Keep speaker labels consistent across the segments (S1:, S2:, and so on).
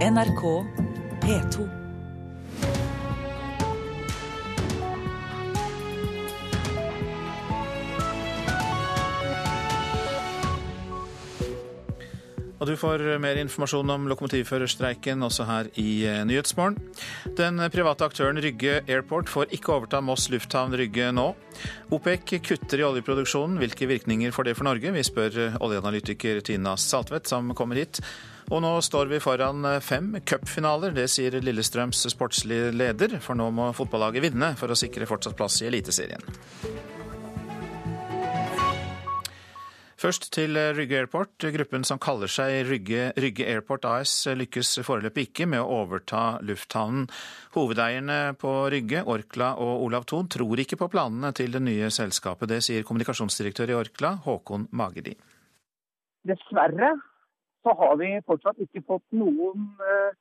S1: NRK P2.
S2: Og du får mer informasjon om lokomotivførerstreiken også her i eh, Nyhetsmorgen. Den private aktøren Rygge Airport får ikke overta Moss lufthavn Rygge nå. OPEC kutter i oljeproduksjonen. Hvilke virkninger får det for Norge? Vi spør eh, oljeanalytiker Tina Saltvedt, som kommer hit. Og nå står vi foran eh, fem cupfinaler. Det sier Lillestrøms sportslige leder, for nå må fotballaget vinne for å sikre fortsatt plass i Eliteserien. Først til Rygge Airport. Gruppen som kaller seg Rygge, Rygge Airport AS lykkes foreløpig ikke med å overta lufthavnen. Hovedeierne på Rygge, Orkla og Olav Thon, tror ikke på planene til det nye selskapet. Det sier kommunikasjonsdirektør i Orkla, Håkon Magedi.
S3: Dessverre så har vi fortsatt ikke fått noen uh,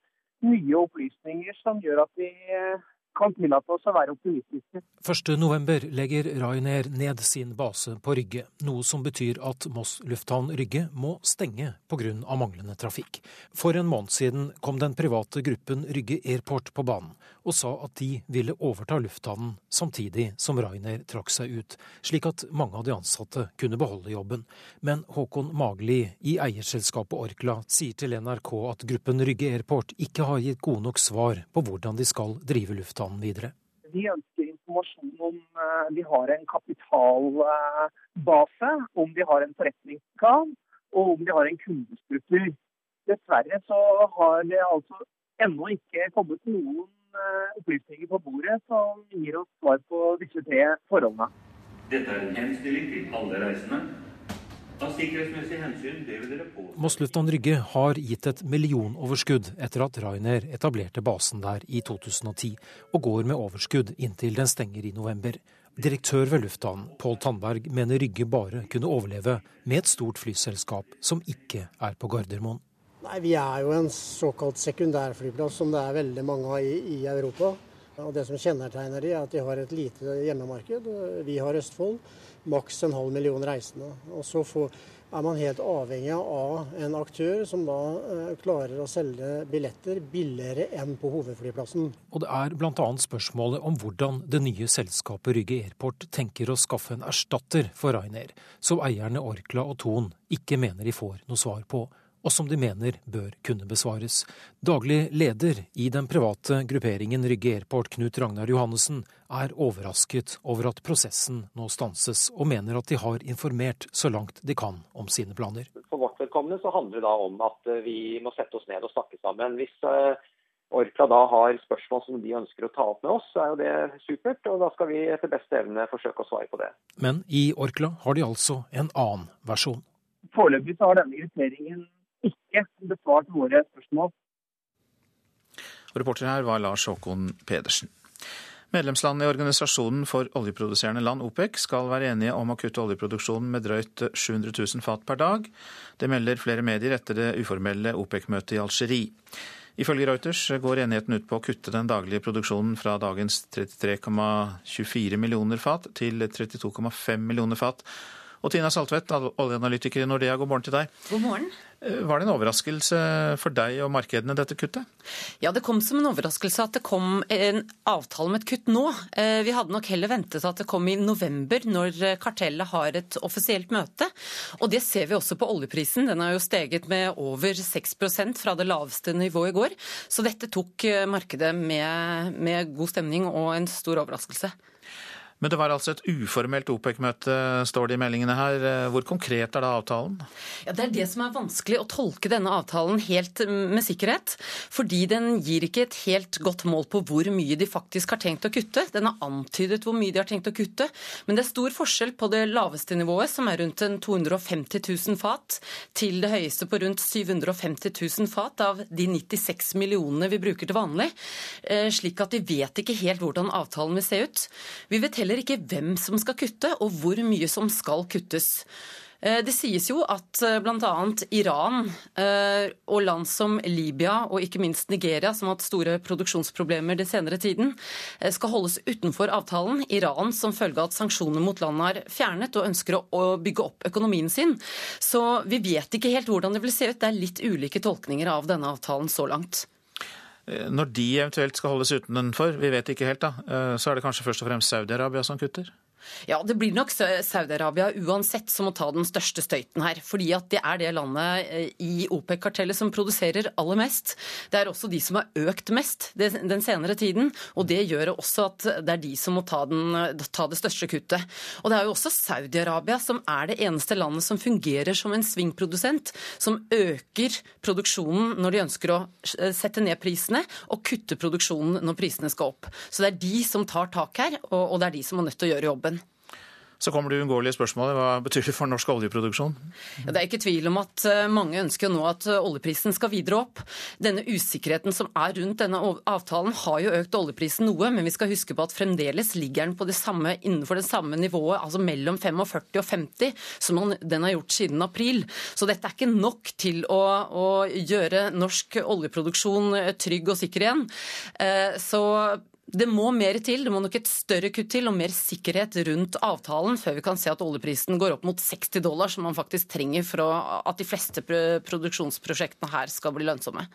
S3: nye opplysninger som gjør at vi uh, kan tillate oss å være optimistiske.
S4: 1.11 legger Ryanair ned sin base på Rygge, noe som betyr at Moss lufthavn Rygge må stenge pga. manglende trafikk. For en måned siden kom den private gruppen Rygge Airport på banen og sa at de ville overta lufthavnen samtidig som Ryanair trakk seg ut, slik at mange av de ansatte kunne beholde jobben. Men Håkon Magli i eierselskapet Orkla sier til NRK at gruppen Rygge Airport ikke har gitt gode nok svar på hvordan de skal drive lufthavnen planen videre?
S3: Vi ønsker informasjon om eh, de har en kapitalbase, om de har en forretningsplan og om de har en kundestruktur. Dessverre så har det altså ennå ikke kommet noen eh, opplysninger på bordet som gir oss svar på disse tre forholdene.
S5: Dette er en henstilling til alle reisende av sikkerhetsmessige hensyn ber vi dere på
S4: Moss Rygge har gitt et millionoverskudd etter at Ryanair etablerte basen der i 2010, og går med overskudd inntil den stenger i november. Direktør ved lufthavnen, Pål Tandberg, mener Rygge bare kunne overleve med et stort flyselskap som ikke er på Gardermoen.
S6: Nei, Vi er jo en såkalt sekundærflyplass som det er veldig mange av i, i Europa. Og Det som kjennetegner de er at de har et lite hjemmemarked. Vi har Østfold maks en halv million reisende. Og så får, er man helt avhengig av en aktør som da eh, klarer å selge billetter billigere enn på hovedflyplassen.
S4: Og det er bl.a. spørsmålet om hvordan det nye selskapet Rygge Airport tenker å skaffe en erstatter for Ryanair, som eierne Orkla og Thon ikke mener de får noe svar på og som de mener bør kunne besvares. Daglig leder i den private grupperingen Rygge Airport, Knut Ragnar Johannessen, er overrasket over at prosessen nå stanses, og mener at de har informert så langt de kan om sine planer.
S7: For vårt vedkommende så handler det da om at eh, vi må sette oss ned og snakke sammen. Hvis eh, Orkla da har spørsmål som de ønsker å ta opp med oss, så er jo det supert. Og da skal vi etter beste evne forsøke å svare på det.
S4: Men i Orkla har de altså en annen versjon.
S3: Foreløpig så har denne grupperingen ikke besvart våre spørsmål.
S2: Reporter her var Lars Håkon Pedersen. Medlemslandene i Organisasjonen for oljeproduserende land, OPEC, skal være enige om å kutte oljeproduksjonen med drøyt 700 000 fat per dag. Det melder flere medier etter det uformelle OPEC-møtet i Algerie. Ifølge Reuters går enigheten ut på å kutte den daglige produksjonen fra dagens 33,24 millioner fat til 32,5 millioner fat. Og Tina Saltvedt, oljeanalytiker i Nordea, god morgen til deg.
S8: God morgen.
S2: Eh, var det en overraskelse for deg og markedene, dette kuttet?
S8: Ja, det kom som en overraskelse at det kom en avtale med et kutt nå. Eh, vi hadde nok heller ventet at det kom i november, når kartellet har et offisielt møte. Og det ser vi også på oljeprisen. Den har jo steget med over 6% fra det laveste nivået i går. Så dette tok eh, markedet med, med god stemning og en stor overraskelse.
S2: Men det var altså et uformelt OPEC-møte, står det i meldingene her. Hvor konkret er da avtalen?
S8: Ja, Det er det som er vanskelig å tolke denne avtalen helt med sikkerhet. Fordi den gir ikke et helt godt mål på hvor mye de faktisk har tenkt å kutte. Den har antydet hvor mye de har tenkt å kutte, men det er stor forskjell på det laveste nivået, som er rundt 250 000 fat, til det høyeste på rundt 750 000 fat av de 96 millionene vi bruker til vanlig. Eh, slik at vi vet ikke helt hvordan avtalen vil se ut. Vi vet heller heller ikke hvem som skal kutte, og hvor mye som skal kuttes. Eh, det sies jo at eh, bl.a. Iran eh, og land som Libya og ikke minst Nigeria, som har hatt store produksjonsproblemer den senere tiden, skal holdes utenfor avtalen. Iran som følge av at sanksjonene mot landet er fjernet og ønsker å bygge opp økonomien sin. Så vi vet ikke helt hvordan det vil se ut. Det er litt ulike tolkninger av denne avtalen så langt.
S2: Når de eventuelt skal holdes utenfor, vi vet ikke helt da, så er det kanskje først og fremst Saudi-Arabia som kutter?
S8: Ja, Det blir nok Saudi-Arabia uansett som må ta den største støyten her. fordi at det er det landet eh, i OPEC-kartellet som produserer aller mest. Det er også de som har økt mest den senere tiden. Og det gjør også at det er de som må ta, den, ta det største kuttet. Og det er jo også Saudi-Arabia som er det eneste landet som fungerer som en svingprodusent, som øker produksjonen når de ønsker å eh, sette ned prisene, og kutte produksjonen når prisene skal opp. Så det er de som tar tak her, og det er de som er nødt til å gjøre jobben.
S2: Så kommer det uunngåelige spørsmålet hva betyr det for norsk oljeproduksjon?
S8: Ja, det er ikke tvil om at eh, mange ønsker nå at eh, oljeprisen skal videre opp. Denne usikkerheten som er rundt denne avtalen har jo økt oljeprisen noe, men vi skal huske på at fremdeles ligger den på det samme, innenfor det samme nivået, altså mellom 45 og 50, som den har gjort siden april. Så dette er ikke nok til å, å gjøre norsk oljeproduksjon eh, trygg og sikker igjen. Så det må mer til, det må nok et større kutt til og mer sikkerhet rundt avtalen før vi kan se at oljeprisen går opp mot 60 dollar, som man faktisk trenger for at de fleste produksjonsprosjektene her skal bli lønnsomme.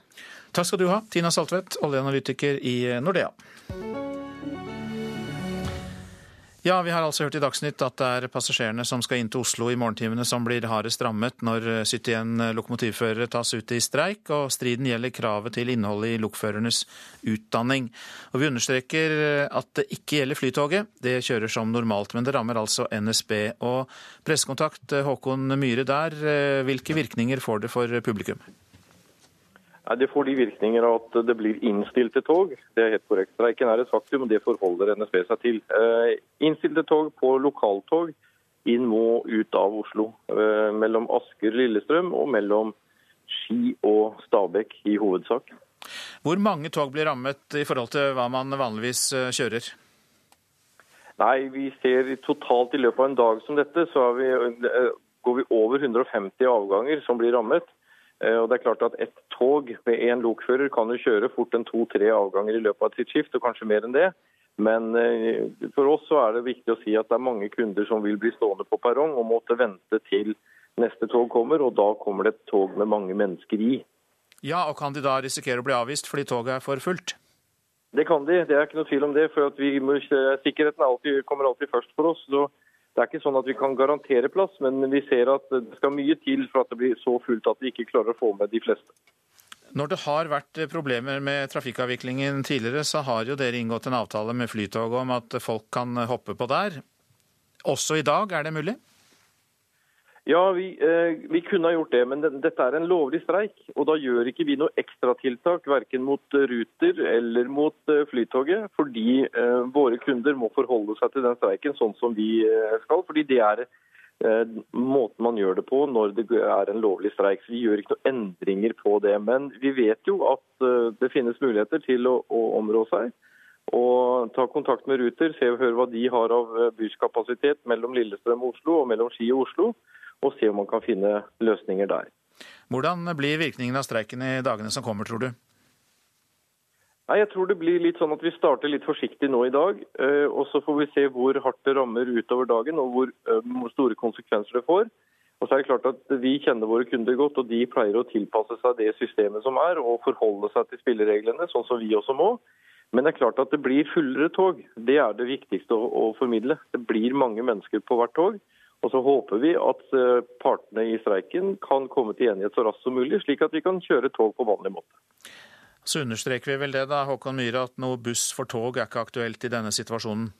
S2: Takk skal du ha, Tina Saltvedt, oljeanalytiker i Nordea. Ja, vi har altså hørt i Dagsnytt at det er passasjerene som skal inn til Oslo i morgentimene som blir hardest rammet når 71 lokomotivførere tas ut i streik, og striden gjelder kravet til innholdet i lokførernes utdanning. Og vi understreker at det ikke gjelder Flytoget, det kjører som normalt, men det rammer altså NSB. Og pressekontakt Håkon Myhre der, hvilke virkninger får det for publikum?
S9: Nei, Det får de virkninger at det blir innstilte tog. Det er helt korrekt. Streiken er et faktum, og det forholder NSB seg til. Eh, innstilte tog på lokaltog inn og ut av Oslo. Eh, mellom Asker Lillestrøm og mellom Ski og Stabekk i hovedsak.
S2: Hvor mange tog blir rammet i forhold til hva man vanligvis eh, kjører?
S9: Nei, vi ser totalt i løpet av en dag som dette, så vi, går vi over 150 avganger som blir rammet. Eh, og det er klart at Et tog med én lokfører kan jo kjøre fort en to-tre avganger i løpet av sitt skift, og kanskje mer enn det. Men eh, for oss så er det viktig å si at det er mange kunder som vil bli stående på perrong og måtte vente til neste tog kommer, og da kommer det et tog med mange mennesker i.
S2: Ja, og Kan de da risikere å bli avvist fordi toget er for fullt?
S9: Det kan de, det er ikke noe tvil om det. for vi, Sikkerheten alltid, kommer alltid først for oss. så det er ikke sånn at vi kan garantere plass, men vi ser at det skal mye til for at det blir så fullt at vi ikke klarer å få med de fleste.
S2: Når det har vært problemer med trafikkavviklingen tidligere, så har jo dere inngått en avtale med Flytoget om at folk kan hoppe på der. Også i dag, er det mulig?
S9: Ja, vi, eh, vi, kunne ha gjort det, men dette er en lovlig streik. Og da gjør ikke vi noe ekstratiltak verken mot eh, Ruter eller mot eh, Flytoget. Fordi eh, våre kunder må forholde seg til den streiken sånn som vi eh, skal. Fordi det er eh, måten man gjør det på når det er en lovlig streik. Så vi gjør ikke noen endringer på det. Men vi vet jo at det finnes muligheter til å, å områ seg. Og ta kontakt med Ruter, se og høre hva de har av busskapasitet mellom Lillestrøm og Oslo og mellom Ski og Oslo og se om man kan finne løsninger der.
S2: Hvordan blir virkningen av streiken i dagene som kommer, tror du?
S9: Nei, jeg tror det blir litt sånn at Vi starter litt forsiktig nå i dag. Eh, og Så får vi se hvor hardt det rammer utover dagen og hvor eh, store konsekvenser det får. Og så er det klart at Vi kjenner våre kunder godt, og de pleier å tilpasse seg det systemet som er, og forholde seg til spillereglene, sånn som vi også må. Men det er klart at det blir fullere tog. Det er det viktigste å, å formidle. Det blir mange mennesker på hvert tog. Og så håper vi at eh, partene i streiken kan komme til enighet så raskt som mulig, slik at vi kan kjøre tog på vanlig måte.
S2: Så understreker vi vel det da, Håkon Myhre, at noe buss for tog er ikke aktuelt i denne situasjonen?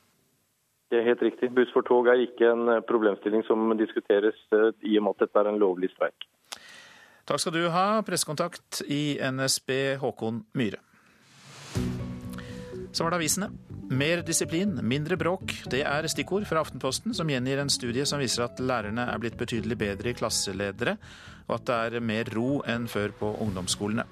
S9: Det er helt riktig. Buss for tog er ikke en eh, problemstilling som diskuteres eh, i og med at dette er en lovlig streik.
S2: Takk skal du ha, pressekontakt i NSB Håkon Myhre. Så var det avisene. Mer disiplin, mindre bråk. Det er stikkord fra Aftenposten, som gjengir en studie som viser at lærerne er blitt betydelig bedre i klasseledere, og at det er mer ro enn før på ungdomsskolene.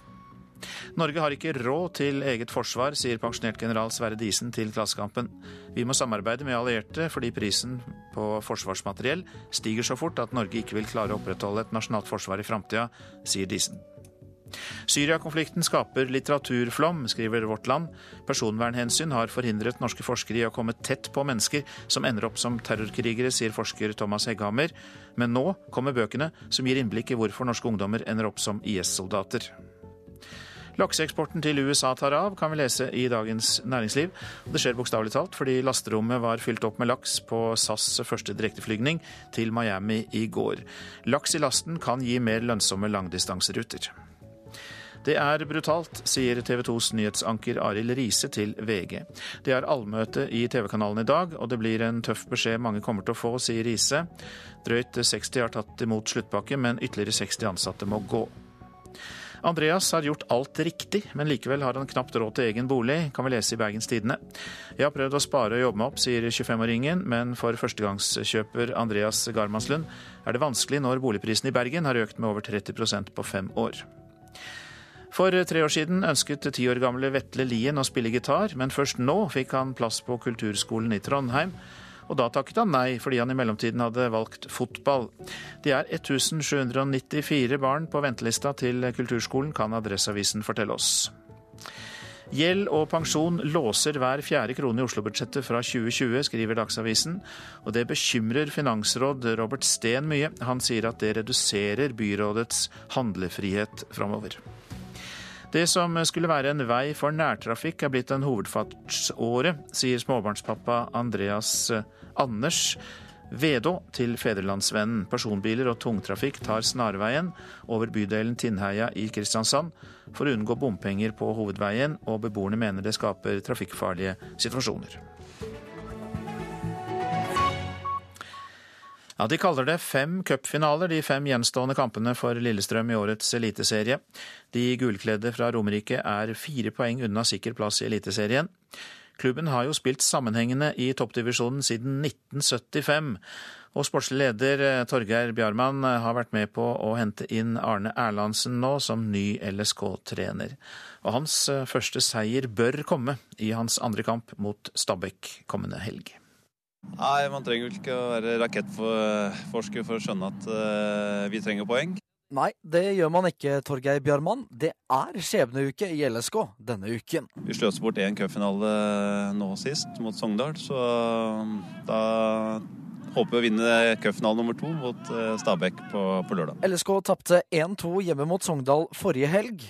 S2: Norge har ikke råd til eget forsvar, sier pensjonert general Sverre Disen til Klassekampen. Vi må samarbeide med allierte fordi prisen på forsvarsmateriell stiger så fort at Norge ikke vil klare å opprettholde et nasjonalt forsvar i framtida, sier Disen. Syria-konflikten skaper litteraturflom, skriver Vårt Land. Personvernhensyn har forhindret norske forskere i å komme tett på mennesker som ender opp som terrorkrigere, sier forsker Thomas Hegghammer. Men nå kommer bøkene som gir innblikk i hvorfor norske ungdommer ender opp som IS-soldater. Lakseeksporten til USA tar av, kan vi lese i Dagens Næringsliv. Det skjer bokstavelig talt fordi lasterommet var fylt opp med laks på SAS' første direkteflygning til Miami i går. Laks i lasten kan gi mer lønnsomme langdistanseruter. Det er brutalt, sier TV 2s nyhetsanker Arild Riise til VG. Det er allmøte i TV-kanalen i dag, og det blir en tøff beskjed mange kommer til å få, sier Riise. Drøyt 60 har tatt imot sluttpakke, men ytterligere 60 ansatte må gå. Andreas har gjort alt riktig, men likevel har han knapt råd til egen bolig, kan vi lese i Bergens Tidende. Jeg har prøvd å spare og jobbe meg opp, sier 25-åringen, men for førstegangskjøper Andreas Garmanslund er det vanskelig når boligprisen i Bergen har økt med over 30% på fem år. For tre år siden ønsket ti år gamle Vetle Lien å spille gitar, men først nå fikk han plass på Kulturskolen i Trondheim. Og da takket han nei, fordi han i mellomtiden hadde valgt fotball. Det er 1794 barn på ventelista til kulturskolen, kan Adresseavisen fortelle oss. Gjeld og pensjon låser hver fjerde krone i Oslo-budsjettet fra 2020, skriver Dagsavisen. Og det bekymrer finansråd Robert Steen mye. Han sier at det reduserer byrådets handlefrihet framover. Det som skulle være en vei for nærtrafikk, er blitt en hovedfartsåre, sier småbarnspappa Andreas Anders Vedå til Fedrelandsvennen. Personbiler og tungtrafikk tar snarveien over bydelen Tinnheia i Kristiansand for å unngå bompenger på hovedveien, og beboerne mener det skaper trafikkfarlige situasjoner. Ja, De kaller det fem cupfinaler, de fem gjenstående kampene for Lillestrøm i årets eliteserie. De gulkledde fra Romerike er fire poeng unna sikker plass i Eliteserien. Klubben har jo spilt sammenhengende i toppdivisjonen siden 1975. Og sportslig leder eh, Torgeir Bjarmann eh, har vært med på å hente inn Arne Erlandsen nå som ny LSK-trener. Og hans eh, første seier bør komme i hans andre kamp mot Stabæk kommende helg.
S10: Nei, Man trenger vel ikke å være rakettforsker for å skjønne at uh, vi trenger poeng.
S11: Nei, det gjør man ikke, Torgeir Bjarmann. Det er skjebneuke i LSK denne uken.
S10: Vi sløste bort én cupfinale nå sist, mot Sogndal, så da håper vi å vinne cupfinale nummer to mot eh, Stabæk på, på lørdag.
S11: LSK tapte 1-2 hjemme mot Sogndal forrige helg.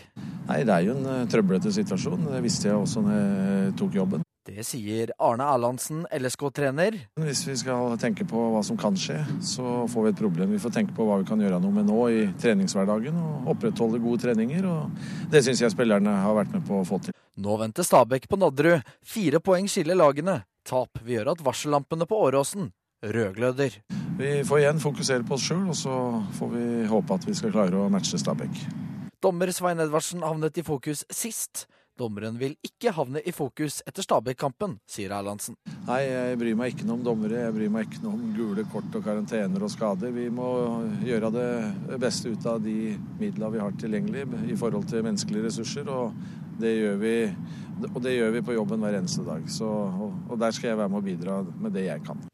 S12: Nei, det er jo en eh, trøblete situasjon. Det visste jeg også når jeg tok jobben.
S11: Det sier Arne Erlandsen, LSK-trener.
S12: Hvis vi skal tenke på hva som kan skje, så får vi et problem. Vi får tenke på hva vi kan gjøre noe med nå i treningshverdagen og opprettholde gode treninger. og Det syns jeg spillerne har vært med på å få til.
S11: Nå venter Stabæk på Nadderud. Fire poeng skiller lagene. Tap vil gjøre at varsellampene på Åråsen rødgløder.
S12: Vi får igjen fokusere på oss sjøl, og så får vi håpe at vi skal klare å matche Stabæk.
S11: Dommer Svein Edvardsen havnet i fokus sist. Dommeren vil ikke havne i fokus etter Stabæk-kampen, sier Erlandsen.
S12: Nei, jeg bryr meg ikke noe om dommere. Jeg bryr meg ikke noe om gule kort og karantener og skader. Vi må gjøre det beste ut av de midla vi har tilgjengelig i forhold til menneskelige ressurser. Og det gjør vi, og det gjør vi på jobben hver eneste dag. Så, og, og der skal jeg være med å bidra med det jeg kan.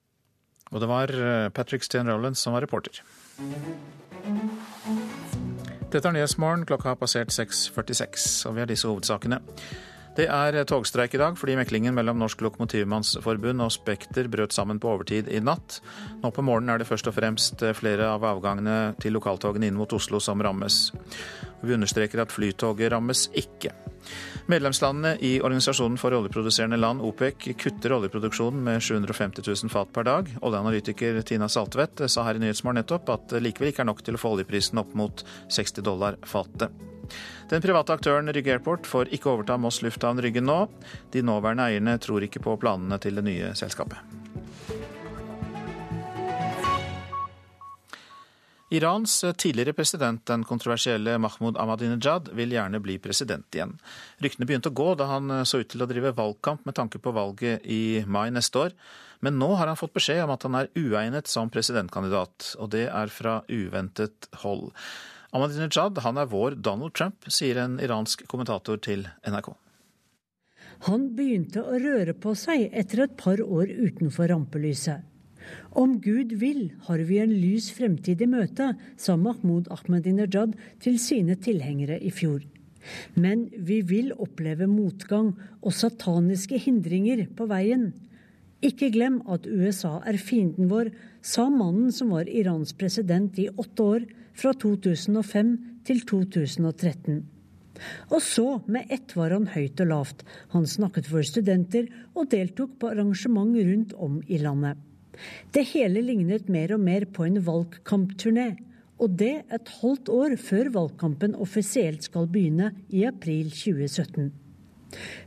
S2: Og det var eh, Patrick Steen Rowlands som var reporter. Dette er Nyhetsmorgen. Klokka har passert 6.46, og vi har disse hovedsakene. Det er togstreik i dag fordi meklingen mellom Norsk Lokomotivmannsforbund og Spekter brøt sammen på overtid i natt. Nå på morgenen er det først og fremst flere av avgangene til lokaltogene inn mot Oslo som rammes. Vi understreker at flytoget rammes ikke. Medlemslandene i Organisasjonen for oljeproduserende land, OPEC, kutter oljeproduksjonen med 750 000 fat per dag. Oljeanalytiker Tina Saltvedt sa her i Nyhetsmorgen nettopp at det likevel ikke er nok til å få oljeprisen opp mot 60 dollar fatet. Den private aktøren Rygge Airport får ikke overta Moss lufthavn Rygge nå. De nåværende eierne tror ikke på planene til det nye selskapet. Irans tidligere president, den kontroversielle Mahmoud Ahmadinejad, vil gjerne bli president igjen. Ryktene begynte å gå da han så ut til å drive valgkamp med tanke på valget i mai neste år. Men nå har han fått beskjed om at han er uegnet som presidentkandidat, og det er fra uventet hold. Ahmadinejad han er vår Donald Trump, sier en iransk kommentator til NRK.
S13: Han begynte å røre på seg etter et par år utenfor rampelyset. Om Gud vil, har vi en lys fremtid i møte, sa Mahmoud Ahmadinejad til sine tilhengere i fjor. Men vi vil oppleve motgang og sataniske hindringer på veien. Ikke glem at USA er fienden vår, sa mannen som var Irans president i åtte år, fra 2005 til 2013. Og så, med ett var han høyt og lavt. Han snakket for studenter og deltok på arrangement rundt om i landet. Det hele lignet mer og mer på en valgkampturné. Og det et halvt år før valgkampen offisielt skal begynne i april 2017.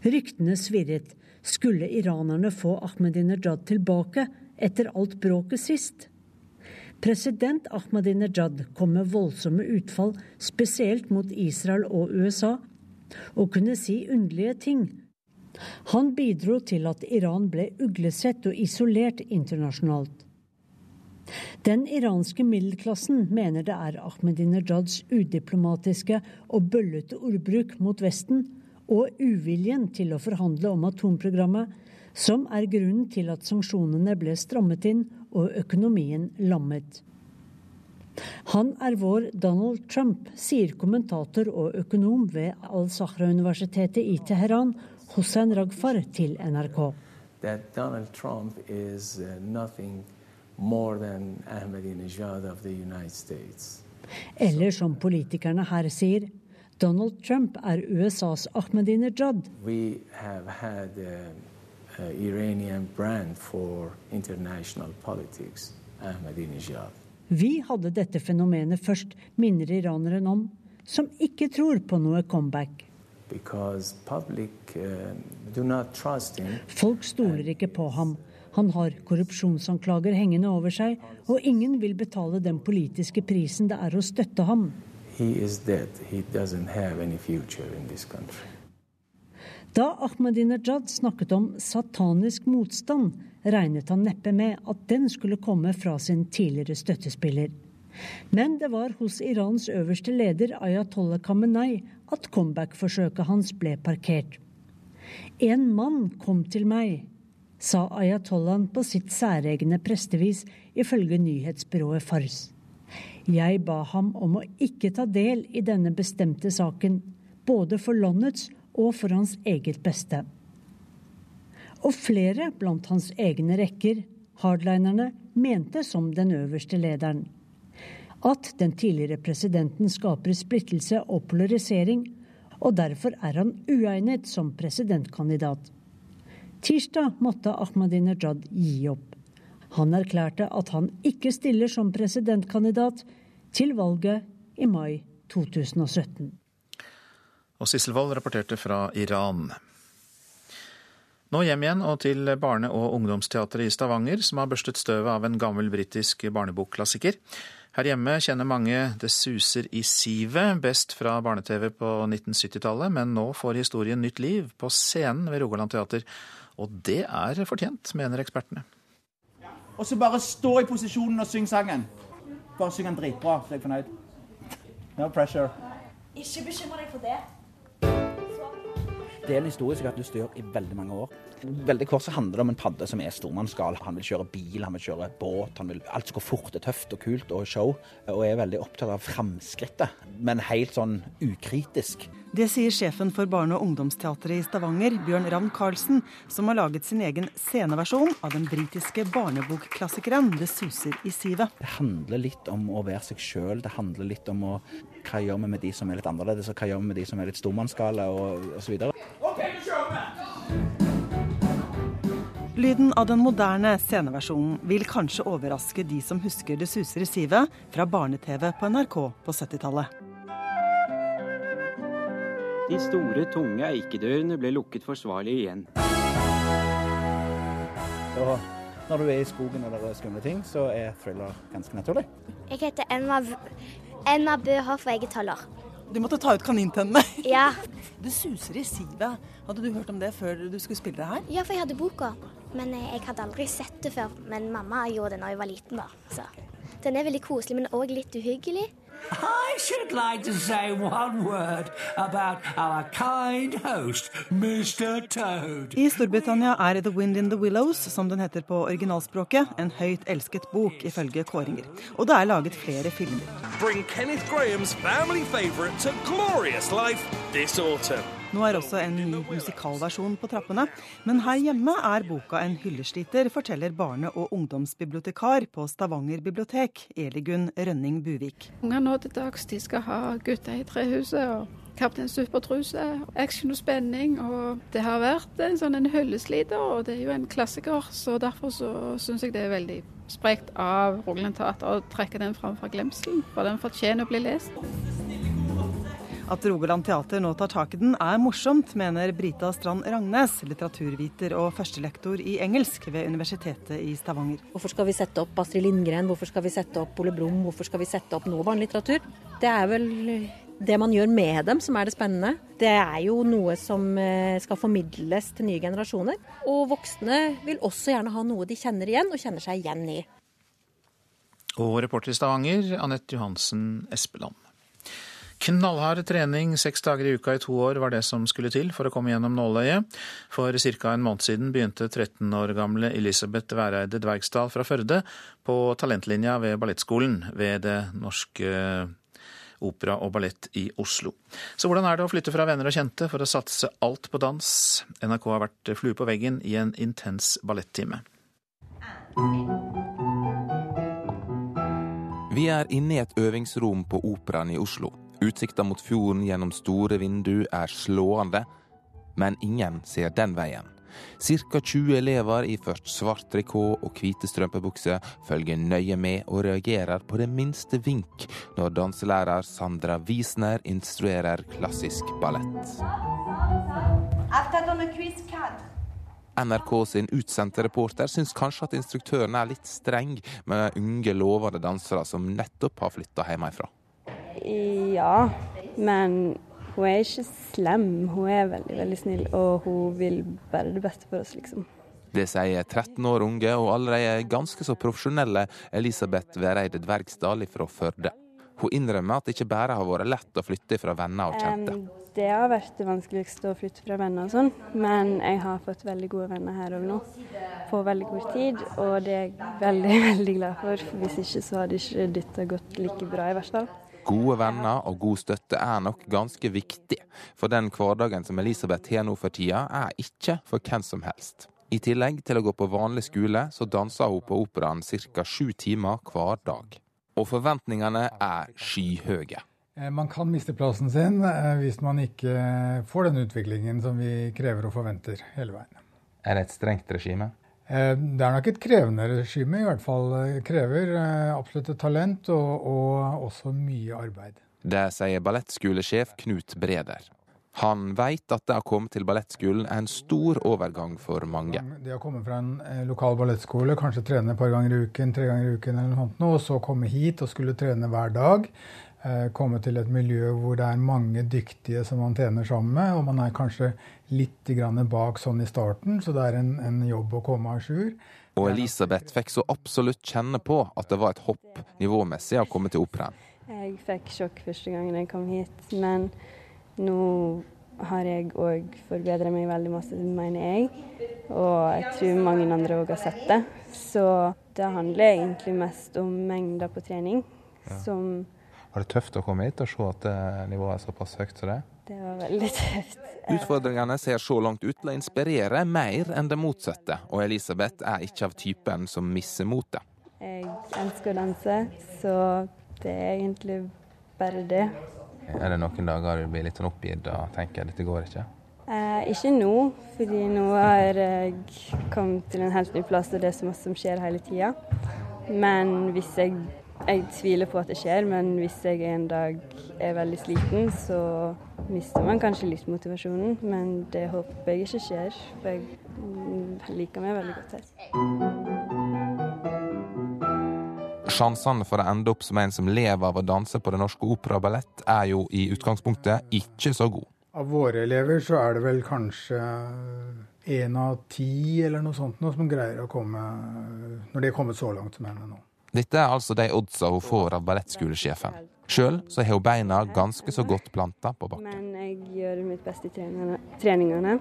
S13: Ryktene svirret. Skulle iranerne få Ahmadinejad tilbake etter alt bråket sist? President Ahmadinejad kom med voldsomme utfall, spesielt mot Israel og USA, og kunne si underlige ting. Han bidro til at Iran ble uglesett og isolert internasjonalt. Den iranske middelklassen mener det er Ahmedinejads udiplomatiske og bøllete ordbruk mot Vesten og uviljen til å forhandle om atomprogrammet som er grunnen til at sanksjonene ble strammet inn og økonomien lammet. Han er vår Donald Trump, sier kommentator og økonom ved Al-Sahra-universitetet i Teheran, Hussein Ragfar, til NRK.
S14: Donald Trump is uh, nothing more than Ahmadinejad of the United States.
S13: Eller som politikerne her sier, Donald Trump er USAs Ahmadinejad.
S14: We have had a, a Iranian brand for international politics, Ahmadinejad.
S13: Vi hadde dette fenomenet først, minner iraneren om, som ikke tror på noe comeback.
S14: Public, uh,
S13: Folk stoler ikke på ham. Han har korrupsjonsanklager hengende over seg, og ingen vil betale den politiske prisen det er å støtte ham. Da Ahmadinejad snakket om satanisk motstand, regnet han neppe med at den skulle komme fra sin tidligere støttespiller. Men det var hos Irans øverste leder Ayatollah Khamenei at comeback-forsøket hans ble parkert. En mann kom til meg, sa ayatollahen på sitt særegne prestevis, ifølge nyhetsbyrået Fars. Jeg ba ham om å ikke ta del i denne bestemte saken, både for landets og for hans eget beste. Og flere blant hans egne rekker, hardlinerne, mente som den øverste lederen. At den tidligere presidenten skaper splittelse og polarisering, og derfor er han uegnet som presidentkandidat. Tirsdag måtte Ahmadinejad gi opp. Han erklærte at han ikke stiller som presidentkandidat til valget i mai 2017.
S2: Og Sissel Wold rapporterte fra Iran. Nå hjem igjen og til Barne- og ungdomsteatret i Stavanger, som har børstet støvet av en gammel britisk barnebokklassiker. Her hjemme kjenner mange Det suser i sivet best fra barne-TV på 1970-tallet, men nå får historien nytt liv på scenen ved Rogaland teater. Og det er fortjent, mener ekspertene.
S15: Og så bare stå i posisjonen og syng sangen. Bare syng den dritbra, så er jeg fornøyd. No pressure.
S16: Ikke bekymre deg for det.
S17: Det er en historie som har hatt lyst til å gjøre i veldig mange år. Veldig kort så handler det om en padde som er stormannsgal. Han vil kjøre bil, han vil kjøre båt. han vil Alt som går fort, er tøft og kult og show. Og er veldig opptatt av framskrittet, men helt sånn ukritisk.
S18: Det sier sjefen for barne- og ungdomsteatret i Stavanger, Bjørn Ravn Karlsen, som har laget sin egen sceneversjon av den britiske barnebokklassikeren 'Det suser i sivet'.
S17: Det handler litt om å være seg sjøl. Det handler litt om å, hva gjør vi med de som er litt annerledes, og hva gjør vi med de som er litt stormannsgale, og osv. Okay,
S18: Lyden av den moderne sceneversjonen vil kanskje overraske de som husker 'Det suser i sivet' fra barne-TV på NRK på 70-tallet.
S19: De store, tunge eikedørene ble lukket forsvarlig igjen.
S17: Og når du er i skogen og det er skumle ting, så er thriller ganske naturlig.
S20: Jeg heter Emma, Emma Bøhoff og jeg er tolv år.
S18: Du måtte ta ut kanintennene.
S20: Ja.
S18: Det suser i sivet. Hadde du hørt om det før du skulle spille det her?
S20: Ja, for jeg hadde boka. Men eh, jeg hadde aldri sett det før. Men mamma gjorde det da jeg var liten, da. Så. Den er veldig koselig, men òg litt uhyggelig.
S21: I should like to say one word about our kind host, Mr. Toad.
S18: I Storbritannia er The Wind in the Willows, som den heter på originalspråket, en høyt elsket bok ifølge kåringer. Og det er laget flere filmer.
S22: Bring Kenneth Graham's family favorite to glorious life this autumn.
S18: Nå er også en ny musikalversjon på trappene. Men her hjemme er boka en hyllesliter, forteller barne- og ungdomsbibliotekar på Stavanger bibliotek, Eligunn Rønning Buvik.
S23: Unger nå til dags de skal ha Gutta i trehuset og Kaptein Supertruse, action og spenning. Og det har vært en sånn hyllesliter, og det er jo en klassiker. Så derfor så syns jeg det er veldig sprekt av Rogaland Teater å trekke den fram fra glemselen, for den fortjener å bli lest.
S18: At Rogaland Teater nå tar tak i den er morsomt, mener Brita Strand Rangnes, litteraturviter og førstelektor i engelsk ved Universitetet i Stavanger.
S24: Hvorfor skal vi sette opp Astrid Lindgren, hvorfor skal vi sette opp Ole Brumm, hvorfor skal vi sette opp noe barnelitteratur? Det er vel det man gjør med dem som er det spennende. Det er jo noe som eh, skal formidles til nye generasjoner. Og voksne vil også gjerne ha noe de kjenner igjen, og kjenner seg igjen i.
S2: Og reporter i Stavanger, Anette Johansen Espeland. Knallhard trening seks dager i uka i to år var det som skulle til for å komme gjennom nåløyet. For ca. en måned siden begynte 13 år gamle Elisabeth Væreide Dvergsdal fra Førde på talentlinja ved Ballettskolen ved Det Norske Opera og Ballett i Oslo. Så hvordan er det å flytte fra venner og kjente for å satse alt på dans? NRK har vært flue på veggen i en intens ballettime.
S25: Vi er inne i et øvingsrom på Operaen i Oslo. Utsikta mot fjorden gjennom store vindu er slående, men ingen ser den veien. Ca. 20 elever iført svart trikot og hvite strømpebukser følger nøye med og reagerer på det minste vink når danselærer Sandra Wiesner instruerer klassisk ballett. NRK sin utsendte reporter syns kanskje at instruktøren er litt streng med unge, lovende dansere som nettopp har flytta hjemmefra.
S26: Ja, men hun er ikke slem. Hun er veldig, veldig snill, og hun vil bare det beste for oss, liksom.
S25: Det sier 13 år unge og allerede ganske så profesjonelle Elisabeth Vereide Dvergsdal fra Førde. Hun innrømmer at det ikke bare har vært lett å flytte fra venner og kjente.
S26: Det har vært det vanskeligste å flytte fra venner og sånn, men jeg har fått veldig gode venner her òg nå. På veldig kort tid, og det er jeg veldig, veldig glad for. for hvis ikke så hadde ikke dette gått like bra, i hvert fall.
S25: Gode venner og god støtte er nok ganske viktig, for den hverdagen som Elisabeth har nå for tida, er ikke for hvem som helst. I tillegg til å gå på vanlig skole, så danser hun på operaen ca. sju timer hver dag. Og forventningene er skyhøye.
S27: Eh, man kan miste plassen sin eh, hvis man ikke får den utviklingen som vi krever og forventer hele veien.
S25: Er det et strengt regime?
S27: Eh, det er nok et krevende regime, i hvert fall. Krever eh, absolutt et talent og, og også mye arbeid.
S25: Det sier ballettskolesjef Knut Breder. Han veit at det å komme til ballettskolen er en stor overgang for mange.
S27: Det å komme fra en eh, lokal ballettskole, kanskje trene et par ganger i uken, tre ganger i uken, eller noe og så komme hit og skulle trene hver dag, komme til et miljø hvor det er mange dyktige som man trener sammen med, og man er kanskje litt bak sånn i starten, så det er en, en jobb å komme à jour.
S25: Og Elisabeth fikk så absolutt kjenne på at det var et hopp nivåmessig å komme til operaen.
S26: Jeg fikk sjokk første gangen jeg kom hit, men nå har jeg òg forbedra meg veldig masse, mener jeg. Og jeg tror mange andre òg har sett det. Så det handler egentlig mest om mengder på trening ja. som
S25: var det tøft å komme hit og se at nivået er såpass høyt som det?
S26: Det var veldig tøft.
S25: Utfordringene ser så langt ut til å inspirere mer enn det motsatte, og Elisabeth er ikke av typen som misser motet.
S26: Jeg elsker å danse, så det er egentlig bare det.
S25: Er det noen dager du blir litt sånn oppgitt og tenker at dette går ikke?
S26: Eh, ikke nå, fordi nå har jeg kommet til en helt ny plass, og det er så masse som skjer hele tida. Men hvis jeg jeg tviler på at det skjer, men hvis jeg en dag er veldig sliten, så mister man kanskje litt motivasjonen. Men det håper jeg ikke skjer, for jeg liker meg veldig godt her.
S25: Sjansene for å ende opp som en som lever av å danse på Det Norske Opera og Ballett, er jo i utgangspunktet ikke så god.
S27: Av våre elever så er det vel kanskje én av ti eller noe sånt noe som greier å komme Når de er kommet så langt som henne nå.
S25: Dette er altså de oddsa hun får av ballettskolesjefen. Sjøl så har hun beina ganske så godt planta på bakken.
S26: Men jeg gjør mitt beste i treningene, treningene.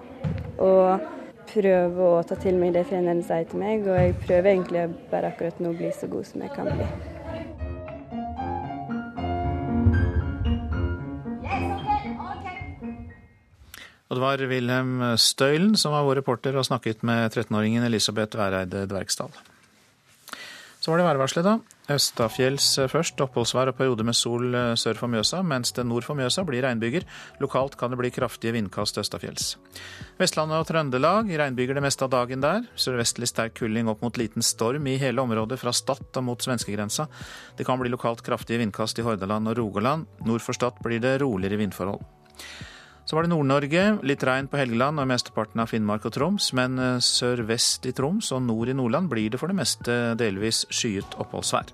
S26: Og prøver å ta til meg det treneren sier til meg. Og jeg prøver egentlig bare akkurat nå å bli så god som jeg kan bli.
S2: Og det var Wilhelm Støylen som var vår reporter og snakket med 13-åringen Elisabeth Væreide Dvergsdal. Så var det værvarselet, da. Østafjells først. Oppholdsvær og perioder med sol eh, sør for Mjøsa, mens det nord for Mjøsa blir regnbyger. Lokalt kan det bli kraftige vindkast østafjells. Vestlandet og Trøndelag regnbyger det meste av dagen der. Sørvestlig sterk kuling opp mot liten storm i hele området fra Stad og mot svenskegrensa. Det kan bli lokalt kraftige vindkast i Hordaland og Rogaland. Nord for Stad blir det roligere vindforhold. Så var det Nord-Norge. Litt regn på Helgeland og mesteparten av Finnmark og Troms, men eh, sørvest i Troms og nord i Nordland blir det for det meste delvis skyet oppholdsvær.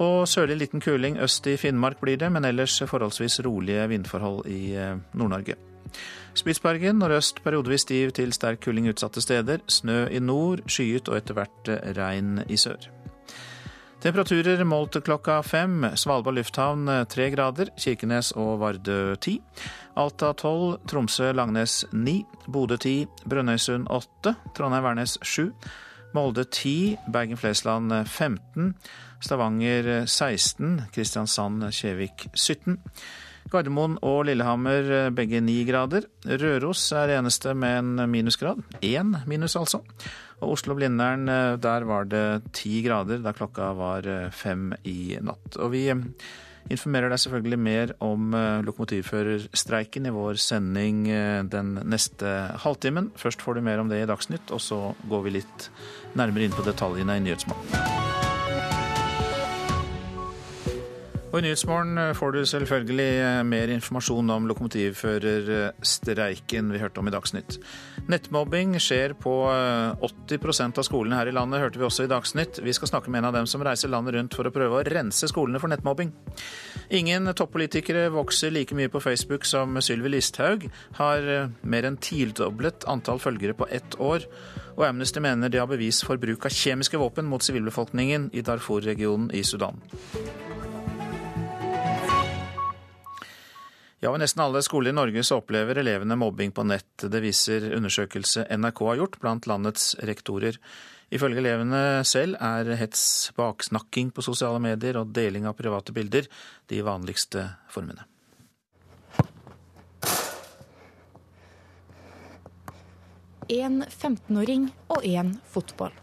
S2: Og sørlig liten kuling øst i Finnmark blir det, men ellers forholdsvis rolige vindforhold i eh, Nord-Norge. Spitsbergen nordøst periodevis stiv til sterk kuling utsatte steder. Snø i nord, skyet og etter hvert eh, regn i sør. Temperaturer målt klokka fem. Svalbard lufthavn tre grader. Kirkenes og Vardø ti. Alta tolv. Tromsø-Langnes 9, Bodø 10, Brønnøysund 8, Trondheim-Værnes 7, Molde 10, Bergen-Flesland 15. Stavanger 16. Kristiansand-Kjevik 17. Gardermoen og Lillehammer begge 9 grader. Røros er eneste med en minusgrad. Én minus, altså. Og Oslo-Blindern, der var det ti grader da klokka var fem i natt. Og vi informerer deg selvfølgelig mer om lokomotivførerstreiken i vår sending den neste halvtimen. Først får du mer om det i Dagsnytt, og så går vi litt nærmere inn på detaljene i Nyhetsmorgen. Og I Nyhetsmorgen får du selvfølgelig mer informasjon om lokomotivførerstreiken vi hørte om i Dagsnytt. Nettmobbing skjer på 80% av skolene her i landet, hørte vi også i Dagsnytt. Vi skal snakke med en av dem som reiser landet rundt for å prøve å rense skolene for nettmobbing. Ingen toppolitikere vokser like mye på Facebook som Sylvi Listhaug. Har mer enn tidoblet antall følgere på ett år. Og Amnesty mener de har bevis for bruk av kjemiske våpen mot sivilbefolkningen i Darfur-regionen i Sudan. Ja, og Nesten alle skoler i Norge så opplever elevene mobbing på nett. Det viser undersøkelse NRK har gjort blant landets rektorer. Ifølge elevene selv er hets, baksnakking på sosiale medier og deling av private bilder de vanligste formene.
S28: En 15-åring og én fotball.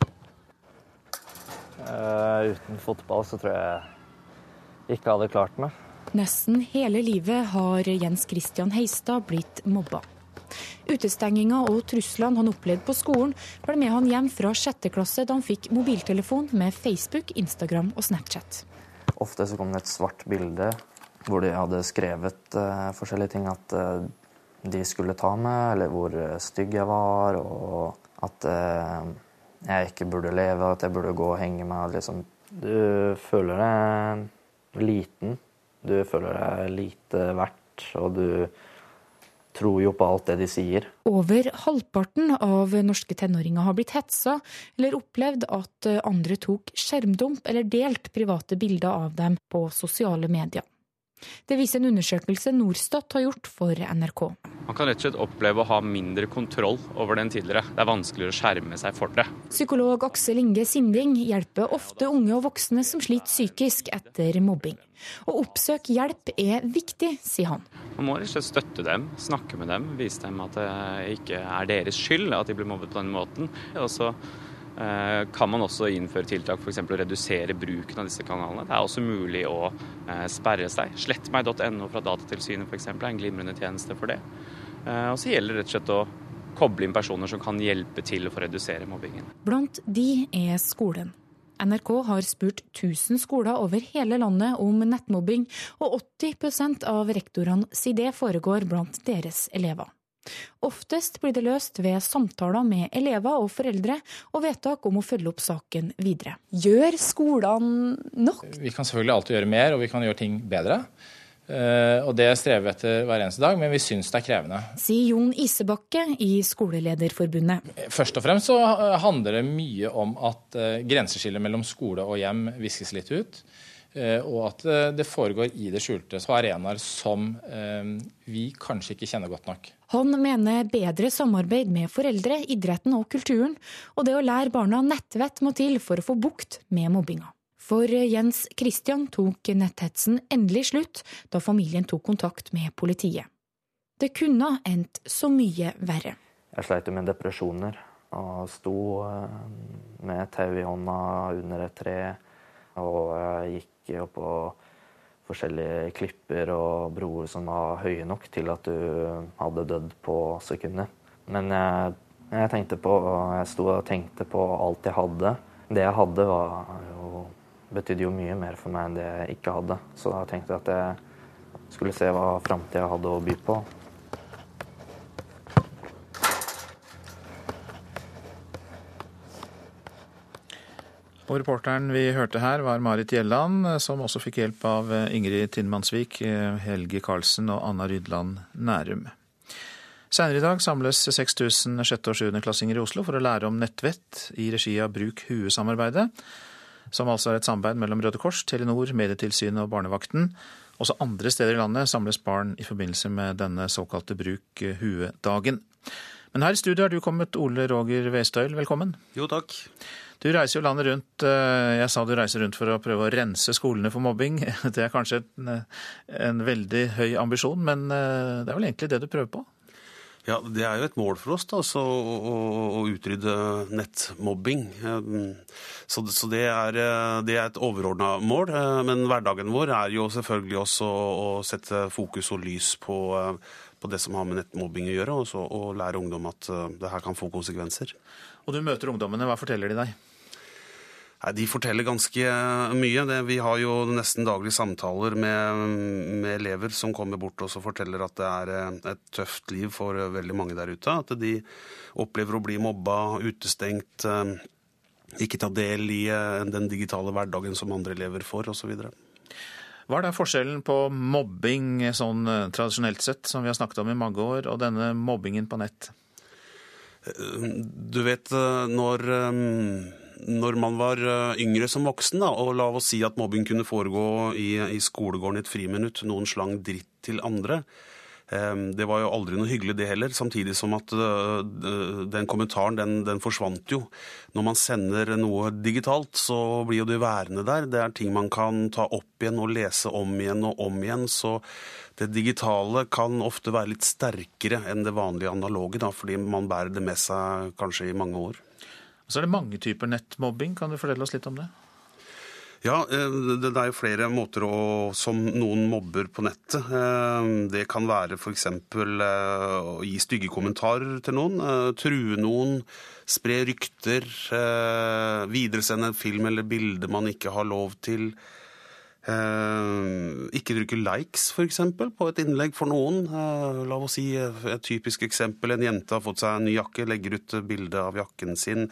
S29: Uh, uten fotball så tror jeg ikke hadde klart meg.
S28: Nesten hele livet har Jens Christian Heistad blitt mobba. Utestenginga og truslene han opplevde på skolen, ble med han hjem fra sjette klasse da han fikk mobiltelefon med Facebook, Instagram og Snapchat.
S29: Ofte så kom det et svart bilde hvor de hadde skrevet uh, forskjellige ting. At uh, de skulle ta meg, eller hvor stygg jeg var, og at uh, jeg ikke burde leve, at jeg burde gå og henge meg. Liksom. Du føler deg liten. Du føler deg lite verdt, og du tror jo på alt det de sier.
S28: Over halvparten av norske tenåringer har blitt hetsa eller opplevd at andre tok skjermdump eller delt private bilder av dem på sosiale medier. Det viser en undersøkelse Norstat har gjort for NRK.
S30: Man kan rett og slett oppleve å ha mindre kontroll over det enn tidligere. Det er vanskeligere å skjerme seg for det.
S28: Psykolog Aksel Inge Sinding hjelper ofte unge og voksne som sliter psykisk etter mobbing. Å oppsøke hjelp er viktig, sier han.
S30: Man må rett og slett støtte dem, snakke med dem, vise dem at det ikke er deres skyld at de blir mobbet på den måten. Og så kan man også innføre tiltak, f.eks. å redusere bruken av disse kanalene. Det er også mulig å sperre seg. Slettmeg.no fra Datatilsynet f.eks. er en glimrende tjeneste for det. Og så gjelder det rett og slett å koble inn personer som kan hjelpe til å redusere mobbingen.
S28: Blant de er skolen. NRK har spurt 1000 skoler over hele landet om nettmobbing, og 80% av rektorene sier det foregår blant deres elever. Oftest blir det løst ved samtaler med elever og foreldre, og vedtak om å følge opp saken videre. Gjør skolene nok?
S31: Vi kan selvfølgelig alltid gjøre mer, og vi kan gjøre ting bedre. Og Det strever vi etter hver eneste dag, men vi syns det er krevende.
S28: Sier Jon Isebakke i Skolelederforbundet.
S31: Først og fremst så handler det mye om at grenseskillet mellom skole og hjem viskes litt ut. Og at det foregår i det skjulte på arenaer som vi kanskje ikke kjenner godt nok.
S28: Han mener bedre samarbeid med foreldre, idretten og kulturen, og det å lære barna nettvett må til for å få bukt med mobbinga. For Jens Christian tok netthetsen endelig slutt da familien tok kontakt med politiet. Det kunne endt så mye verre.
S29: Jeg sleit med depresjoner og sto eh, med et tau i hånda under et tre. Og jeg gikk opp på forskjellige klipper og broer som var høye nok til at du hadde dødd på sekundet. Men jeg, jeg tenkte på Jeg sto og tenkte på alt jeg hadde. Det jeg hadde, var jo betydde jo mye mer for meg enn det jeg ikke hadde. Så da tenkte jeg at jeg skulle se hva framtida hadde å by på.
S2: Og reporteren vi hørte her, var Marit Gjelland, som også fikk hjelp av Ingrid Tinnmannsvik, Helge Karlsen og Anna Rydland Nærum. Senere i dag samles 6000 sjette- og sjuendeklassinger i Oslo for å lære om nettvett i regi av Bruk Hue-samarbeidet som altså er et samarbeid mellom Røde Kors, Telenor, Medietilsynet og Barnevakten. Også andre steder i landet samles barn i forbindelse med denne såkalte Bruk hue-dagen. Men her i studio har du kommet, Ole Roger Westøyl, velkommen.
S32: Jo, takk.
S2: Du reiser jo landet rundt. Eh, jeg sa du reiser rundt for å prøve å rense skolene for mobbing. Det er kanskje en, en veldig høy ambisjon, men eh, det er vel egentlig det du prøver på?
S32: Ja, Det er jo et mål for oss da, å, å, å, utrydde nettmobbing. Ehm, så, så det, er, eh, det, er, et overordna mål. Eh, men hverdagen vår er jo selvfølgelig også å sette fokus og lys på, eh, på det som har med nettmobbing å gjøre, og, så, og lære ungdom at det her kan få konsekvenser.
S2: Og du møter ungdommene, hva forteller de deg?
S32: De forteller ganske mye. Vi har jo nesten daglige samtaler med, med, elever som kommer bort og forteller at det er eh, et tøft liv for veldig mange der ute. At de opplever å bli mobba, utestengt, eh, ikke ta del i eh, den digitale hverdagen som andre elever får, osv.
S2: Hva er da forskjellen på mobbing sånn tradisjonelt sett, som vi har snakket om i mange år, og denne mobbingen på nett?
S32: Du vet når når man var eh, yngre som voksen, da, og la oss si at mobbing kunne foregå i, i skolegården i et friminutt, noen slang dritt til andre. Ehm, det var jo aldri noe hyggelig, det heller. Samtidig som at eh, den kommentaren, den, den, forsvant jo. Når man sender noe digitalt, så blir jo det værende der. Det er ting man kan ta opp igjen og lese om igjen og om igjen. Så det digitale kan ofte være litt sterkere enn det vanlige analoge, da, fordi man bærer det med seg kanskje i mange år.
S2: Så er det mange typer nettmobbing. Kan du fortelle oss litt om det?
S32: Ja, eh, det er jo flere måter å, som noen mobber på nettet. Eh, det kan være f.eks. Eh, å gi stygge kommentarer til noen, true noen, spre rykter, videresende film eller bilde man ikke har lov til. Ikke trykke likes, f.eks., på et innlegg for noen. La oss si et typisk eksempel. En jente har fått seg en ny jakke, legger ut bilde av jakken sin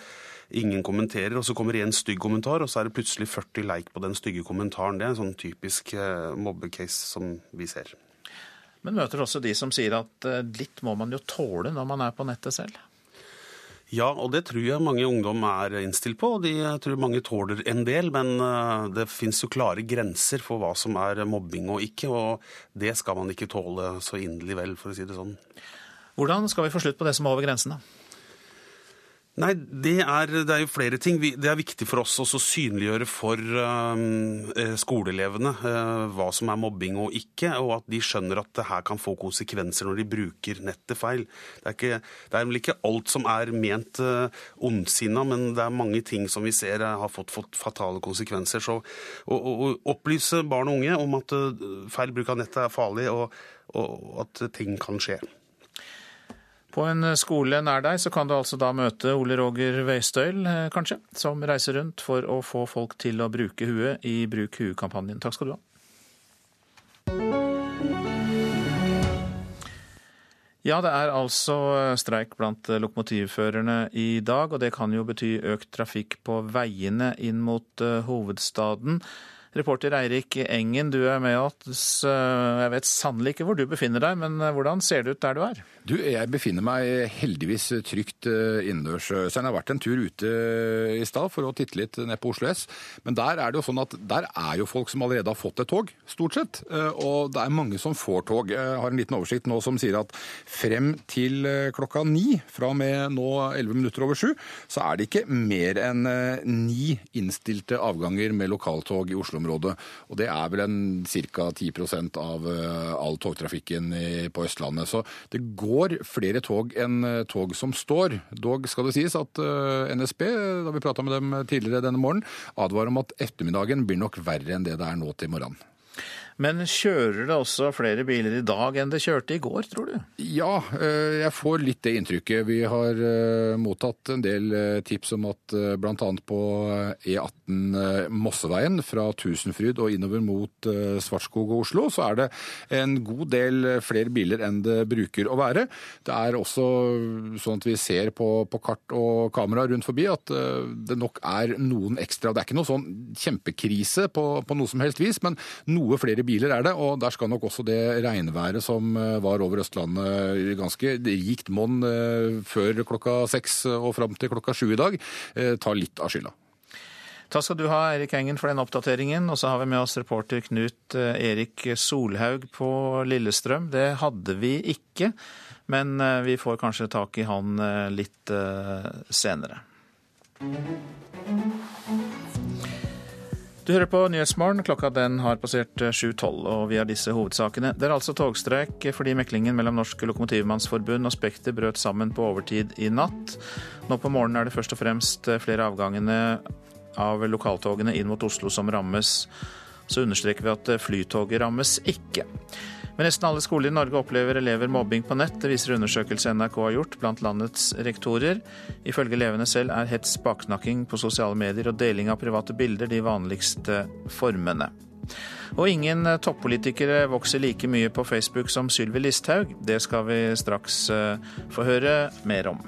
S32: Ingen kommenterer, og så kommer det en stygg kommentar, og så er det plutselig 40 like på den stygge kommentaren. Det er en sånn typisk eh, mobbecase som vi ser.
S2: Men møter også de som sier at eh, litt må man jo tåle når man er på nettet selv?
S32: Ja, og det tror jeg mange ungdom er innstilt på. De tror mange tåler en del, men eh, det fins jo klare grenser for hva som er mobbing og ikke, og det skal man ikke tåle så inderlig vel, for å si det sånn.
S2: Hvordan skal vi få slutt på det som er over grensen, da?
S32: Nei, det er, det er, jo flere ting. Det er viktig for oss å synliggjøre for uh, skoleelevene uh, hva som er mobbing og ikke, og at de skjønner at det her kan få konsekvenser når de bruker nettet feil. Det er, ikke, det er vel ikke alt som er ment uh, ondsinna, men det er mange ting som vi ser har fått, fått fatale konsekvenser. Så å, opplyse barn og unge om at feil bruk av nettet er farlig, og, og at ting kan skje.
S2: På en skole nær deg så kan du altså da møte Ole Roger Veistøyl, eh, kanskje, som reiser rundt for å få folk til å bruke huet i Bruk hue-kampanjen. Takk skal du ha. Ja, det er altså streik blant lokomotivførerne i dag, og det kan jo bety økt trafikk på veiene inn mot eh, hovedstaden. Reporter Eirik Engen, du er med oss. Jeg vet sannelig ikke hvor du befinner deg, men hvordan ser det ut der du er?
S33: Du, Jeg befinner meg heldigvis trygt eh, innendørs. Jeg har vært en tur ute i stad for å titte litt ned på Oslo S. Men der er det jo sånn at der er jo folk som allerede har fått et tog, stort sett. Eh, og det er mange som får tog. Jeg har en liten oversikt nå som sier at frem til eh, klokka ni, fra og med nå 11 minutter over sju, så er det ikke mer enn ni innstilte avganger med lokaltog i Oslo-området. Og det er vel en ca. 10% av all togtrafikken på Østlandet. Så det går flere tog enn tog som står. Dog skal det sies at NSB, da vi prata med dem tidligere denne morgenen, advarer om at ettermiddagen blir nok verre enn det det er nå til morgenen.
S2: Men kjører det også flere biler i dag enn det kjørte i går, tror du?
S33: Ja, eh, jeg får litt det inntrykket. Vi har eh, mottatt en del eh, tips om at bl.a. på E18 Mosseveien fra Tusenfryd og innover mot Svartskog og Oslo, så er det en god del flere biler enn det bruker å være. Det er også sånn at vi ser på, på kart og kamera rundt forbi at det nok er noen ekstra. Det er ikke noe sånn kjempekrise på, på noe som helst vis, men noe flere biler biler er det, og der skal nok også det regnværet som eh, var over Østlandet ganske rikt monn eh, før klokka seks og fram til klokka sju i dag, eh, ta litt av skylda.
S2: Takk skal du ha, Erik Engen, for den oppdateringen. Og så har vi med oss reporter Knut Erik Solhaug på Lillestrøm. Det hadde vi ikke, men vi får kanskje tak i han litt senere. Du hører på Nyhetsmorgen. Klokka den har passert 7.12, og vi har disse hovedsakene. Det er altså togstreik fordi meklingen mellom Norsk Lokomotivmannsforbund og Spekter brøt sammen på overtid i natt. Nå på morgenen er det først og fremst flere avgangene av lokaltogene inn mot Oslo som rammes. Så understreker vi at flytoget rammes ikke. Ved nesten alle skoler i Norge opplever elever mobbing på nett. Det viser undersøkelse NRK har gjort blant landets rektorer. Ifølge elevene selv er hets, baksnakking på sosiale medier og deling av private bilder de vanligste formene. Og ingen toppolitikere vokser like mye på Facebook som Sylvi Listhaug. Det skal vi straks eh, få høre mer om.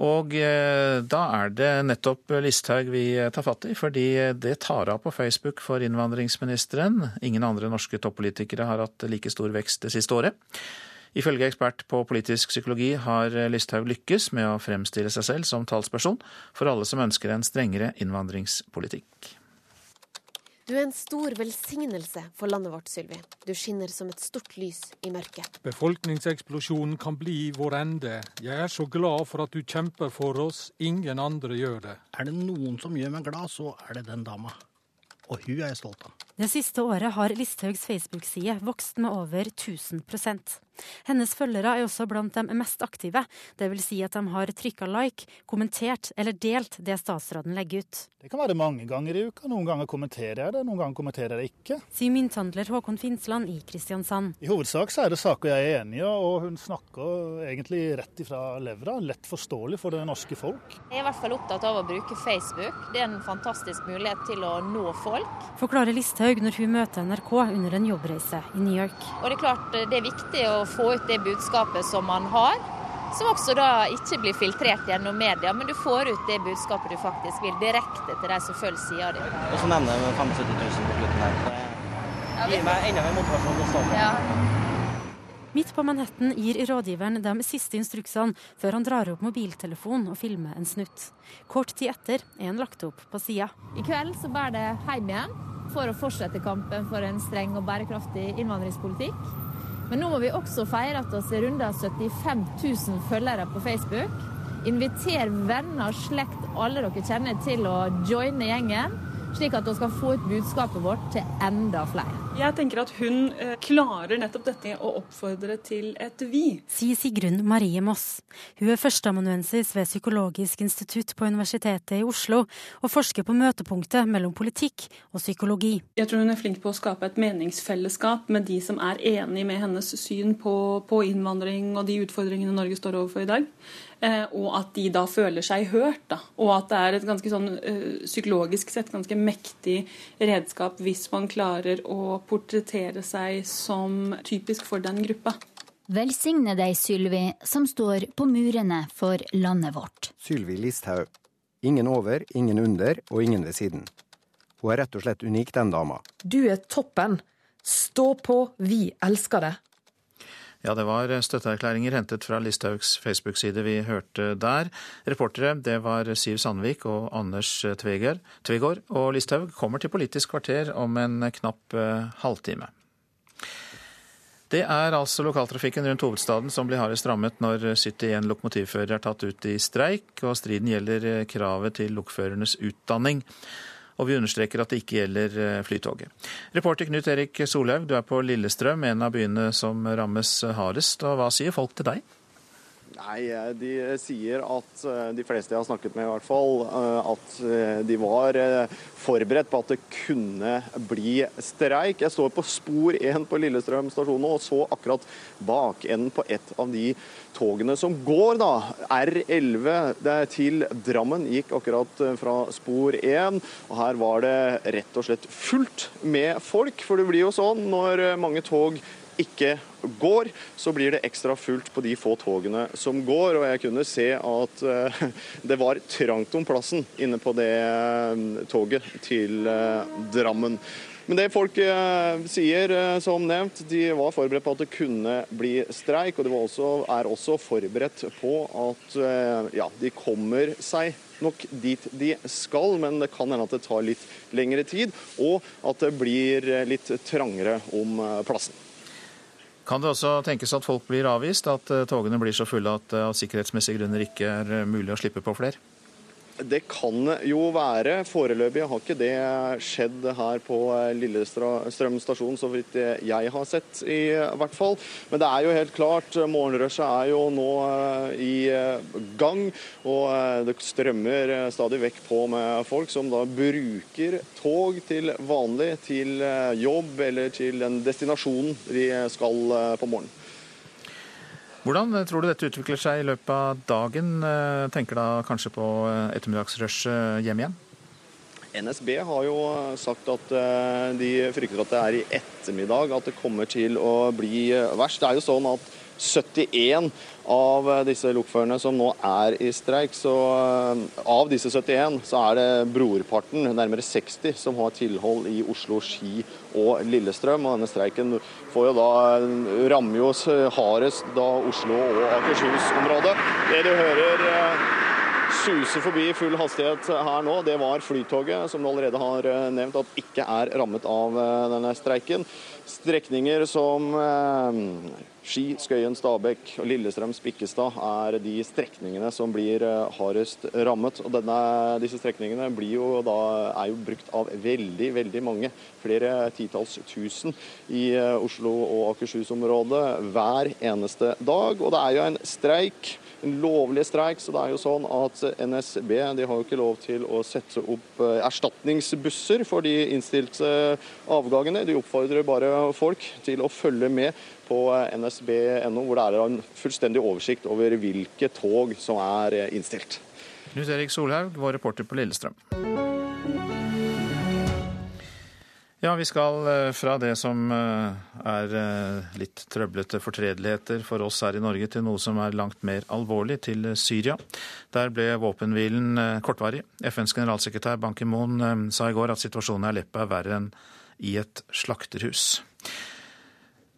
S2: Og eh, da er det nettopp Listhaug vi tar fatt i, fordi det tar av på Facebook for innvandringsministeren. Ingen andre norske toppolitikere har hatt like stor vekst det siste året. Ifølge ekspert på politisk psykologi har Listhaug lykkes med å fremstille seg selv som talsperson for alle som ønsker en strengere innvandringspolitikk.
S34: Du er en stor velsignelse for landet vårt, Sylvi. Du skinner som et stort lys i mørket.
S35: Befolkningseksplosjonen kan bli vår ende. Jeg er så glad for at du kjemper for oss. Ingen andre gjør det.
S36: Er det noen som gjør meg glad, så er det den dama. Og hun er jeg stolt av.
S37: Det siste året har Listhaugs Facebook-side vokst med over 1000 hennes følgere er også blant de mest aktive, dvs. Si at de har trykka like, kommentert eller delt det statsråden legger ut.
S36: Det kan være mange ganger i uka. Noen ganger kommenterer jeg det, noen ganger kommenterer jeg det ikke.
S37: Sier mynthandler Håkon Finsland i Kristiansand.
S36: I hovedsak så er det saker jeg er enig i, og hun snakker egentlig rett ifra levra. Lett forståelig for det norske folk.
S38: Jeg er i hvert fall opptatt av å bruke Facebook. Det er en fantastisk mulighet til å nå folk.
S37: Forklarer Listhaug når hun møter NRK under en jobbreise i New York.
S38: Og det er klart det er viktig å få ut det budskapet som man har. Som også da ikke blir filtrert gjennom media, men du får ut det budskapet du faktisk vil, direkte til de som følger sida di.
S39: Og så nevner jeg 75 000 på slutten her. Det gir meg enda mer motivasjon til å stå på. Ja.
S37: Midt på Manhattan gir rådgiveren de siste instruksene før han drar opp mobiltelefonen og filmer en snutt. Kort tid etter er han lagt opp på sida.
S38: I kveld så bærer det hjem igjen for å fortsette kampen for en streng og bærekraftig innvandringspolitikk. Men nå må vi også feire at vi runder 75 000 følgere på Facebook. Inviter venner, slekt, alle dere kjenner til å joine gjengen slik at vi skal få ut budskapet vårt til enda flere.
S40: Jeg tenker at hun eh, klarer nettopp dette å oppfordre til et vi.
S37: Sier Sigrun Marie Moss. Hun er førsteamanuensis ved Psykologisk institutt på Universitetet i Oslo, og forsker på møtepunktet mellom politikk og psykologi.
S40: Jeg tror hun er flink på å skape et meningsfellesskap med de som er enig med hennes syn på, på innvandring og de utfordringene Norge står overfor i dag. Eh, og at de da føler seg hørt. Da. Og at det er et ganske sånn uh, psykologisk sett ganske mektig redskap hvis man klarer å portrettere seg som typisk for den gruppa.
S41: Velsigne deg, Sylvi, som står på murene for landet vårt.
S42: Sylvi Listhaug. Ingen over, ingen under og ingen ved siden. Hun er rett og slett unik, den dama.
S43: Du er toppen. Stå på, vi elsker det.
S2: Ja, det var støtteerklæringer hentet fra Listhaugs Facebook-side vi hørte der. Reportere det var Siv Sandvik og Anders Tvegård. Og Listhaug kommer til Politisk kvarter om en knapp eh, halvtime. Det er altså lokaltrafikken rundt hovedstaden som blir hardest rammet når 71 lokomotivførere er tatt ut i streik, og striden gjelder kravet til lokførernes utdanning. Og vi understreker at det ikke gjelder eh, Flytoget. Reporter Knut Erik Solhaug, du er på Lillestrøm, en av byene som rammes hardest. Og hva sier folk til deg?
S44: Nei, eh, De sier at eh, de fleste jeg har snakket med, i hvert fall, eh, at de var forberedt på at det kunne bli streik. Jeg står på spor 1 på Lillestrøm stasjon og så akkurat bakenden på et av de togene som går, da. R11 til Drammen gikk akkurat fra spor 1. Og her var det rett og slett fullt med folk, for det blir jo sånn når mange tog ikke går, så blir det ekstra fullt på de få togene som går. Og jeg kunne se at eh, det var trangt om plassen inne på det eh, toget til eh, Drammen. Men det folk sier, som nevnt, de var forberedt på at det kunne bli streik. Og de også, er også forberedt på at ja, de kommer seg nok dit de skal, men det kan hende at det tar litt lengre tid. Og at det blir litt trangere om plassen.
S2: Kan det også tenkes at folk blir avvist, at eh, togene blir så fulle at det av sikkerhetsmessige grunner ikke er eh, mulig å slippe på flere?
S44: Det kan jo være. Foreløpig har ikke det skjedd her på eh, Lillestrøm stasjon, så vidt jeg har sett i hvert fall. Men det er jo helt klart, morgenrushet er jo nå eh, i eh, gang. Og det strømmer stadig vekk på med folk som da bruker tog til vanlig, til jobb eller til den destinasjonen de skal på morgenen.
S2: Hvordan tror du dette utvikler seg i løpet av dagen? Eh, tenker da kanskje på eh, ettermiddagsrushet hjem igjen?
S44: NSB har jo sagt at eh, de frykter at det er i ettermiddag at det kommer til å bli verst. Det er jo sånn at 71 av disse lokførerne som nå er i streik, så av disse 71 så er det brorparten, nærmere 60, som har tilhold i Oslo, Ski og Lillestrøm. Og denne streiken får jo da rammer jo hardest da Oslo og Akershus-området. Det du hører suse forbi i full hastighet her nå, det var Flytoget, som du allerede har nevnt at ikke er rammet av denne streiken. Strekninger som Ski, Skøyen, Stabekk og Lillestrøm-Spikkestad er de strekningene som blir eh, hardest rammet. Og denne, disse strekningene jo da, er jo brukt av veldig, veldig mange. Flere titalls tusen i eh, Oslo og Akershus-området hver eneste dag. Og det er jo en streik en lovlig streik. Så det er jo sånn at NSB de har jo ikke lov til å sette opp eh, erstatningsbusser for de innstilte avgangene. De oppfordrer bare folk til å følge med på nsb.no, hvor det er en fullstendig oversikt over hvilke tog som er innstilt.
S2: Knut Erik Solhaug, vår reporter på Lillestrøm. Ja, vi skal eh, fra det som eh, er eh, litt trøblete fortredeligheter for oss her i Norge, til noe som er langt mer alvorlig, til Syria. Der ble våpenhvilen kortvarig. FNs generalsekretær Ban Ki-moon sa i går at situasjonen i Aleppo er verre enn i et slakterhus.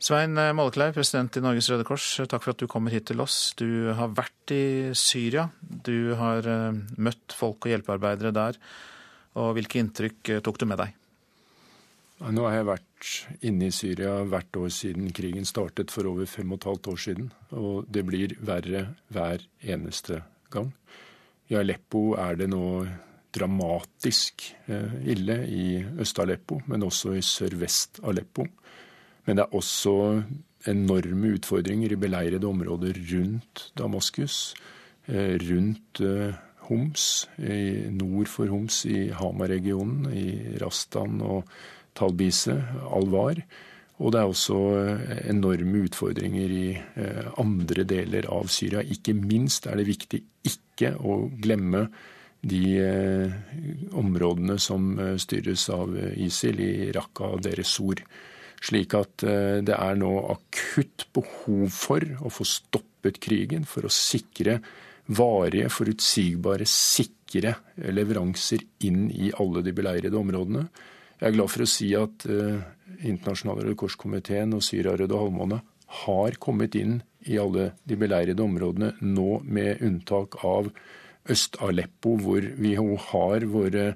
S2: Svein Mollekleiv, president i Norges Røde Kors, takk for at du kommer hit til oss. Du har vært i Syria. Du har møtt folk og hjelpearbeidere der. Og hvilke inntrykk tok du med deg?
S45: Nå har jeg vært inne i Syria hvert år siden krigen startet for over fem og et halvt år siden. Og det blir verre hver eneste gang. I Aleppo er det nå dramatisk eh, ille i Øst-Aleppo, men også i sørvest-Aleppo. Men det er også enorme utfordringer i beleirede områder rundt Damaskus, eh, rundt eh, Homs, nord for Homs i Hama-regionen, i Rastan og Talbise, Alvar. Og det er også eh, enorme utfordringer i andre deler av Syria. Ikke minst er det viktig ikke å glemme de områdene som styres av ISIL i Raqqa og Sur. Slik at eh, det er nå akutt behov for å få stoppet krigen, for å sikre varige, forutsigbare, sikre leveranser inn i alle de beleirede områdene. Jeg er glad for å si at uh, Internasjonale Røde Kors-komiteen og Syria Røde Halvmåne har kommet inn i alle de beleirede områdene, nå med unntak av Øst-Aleppo, hvor vi har våre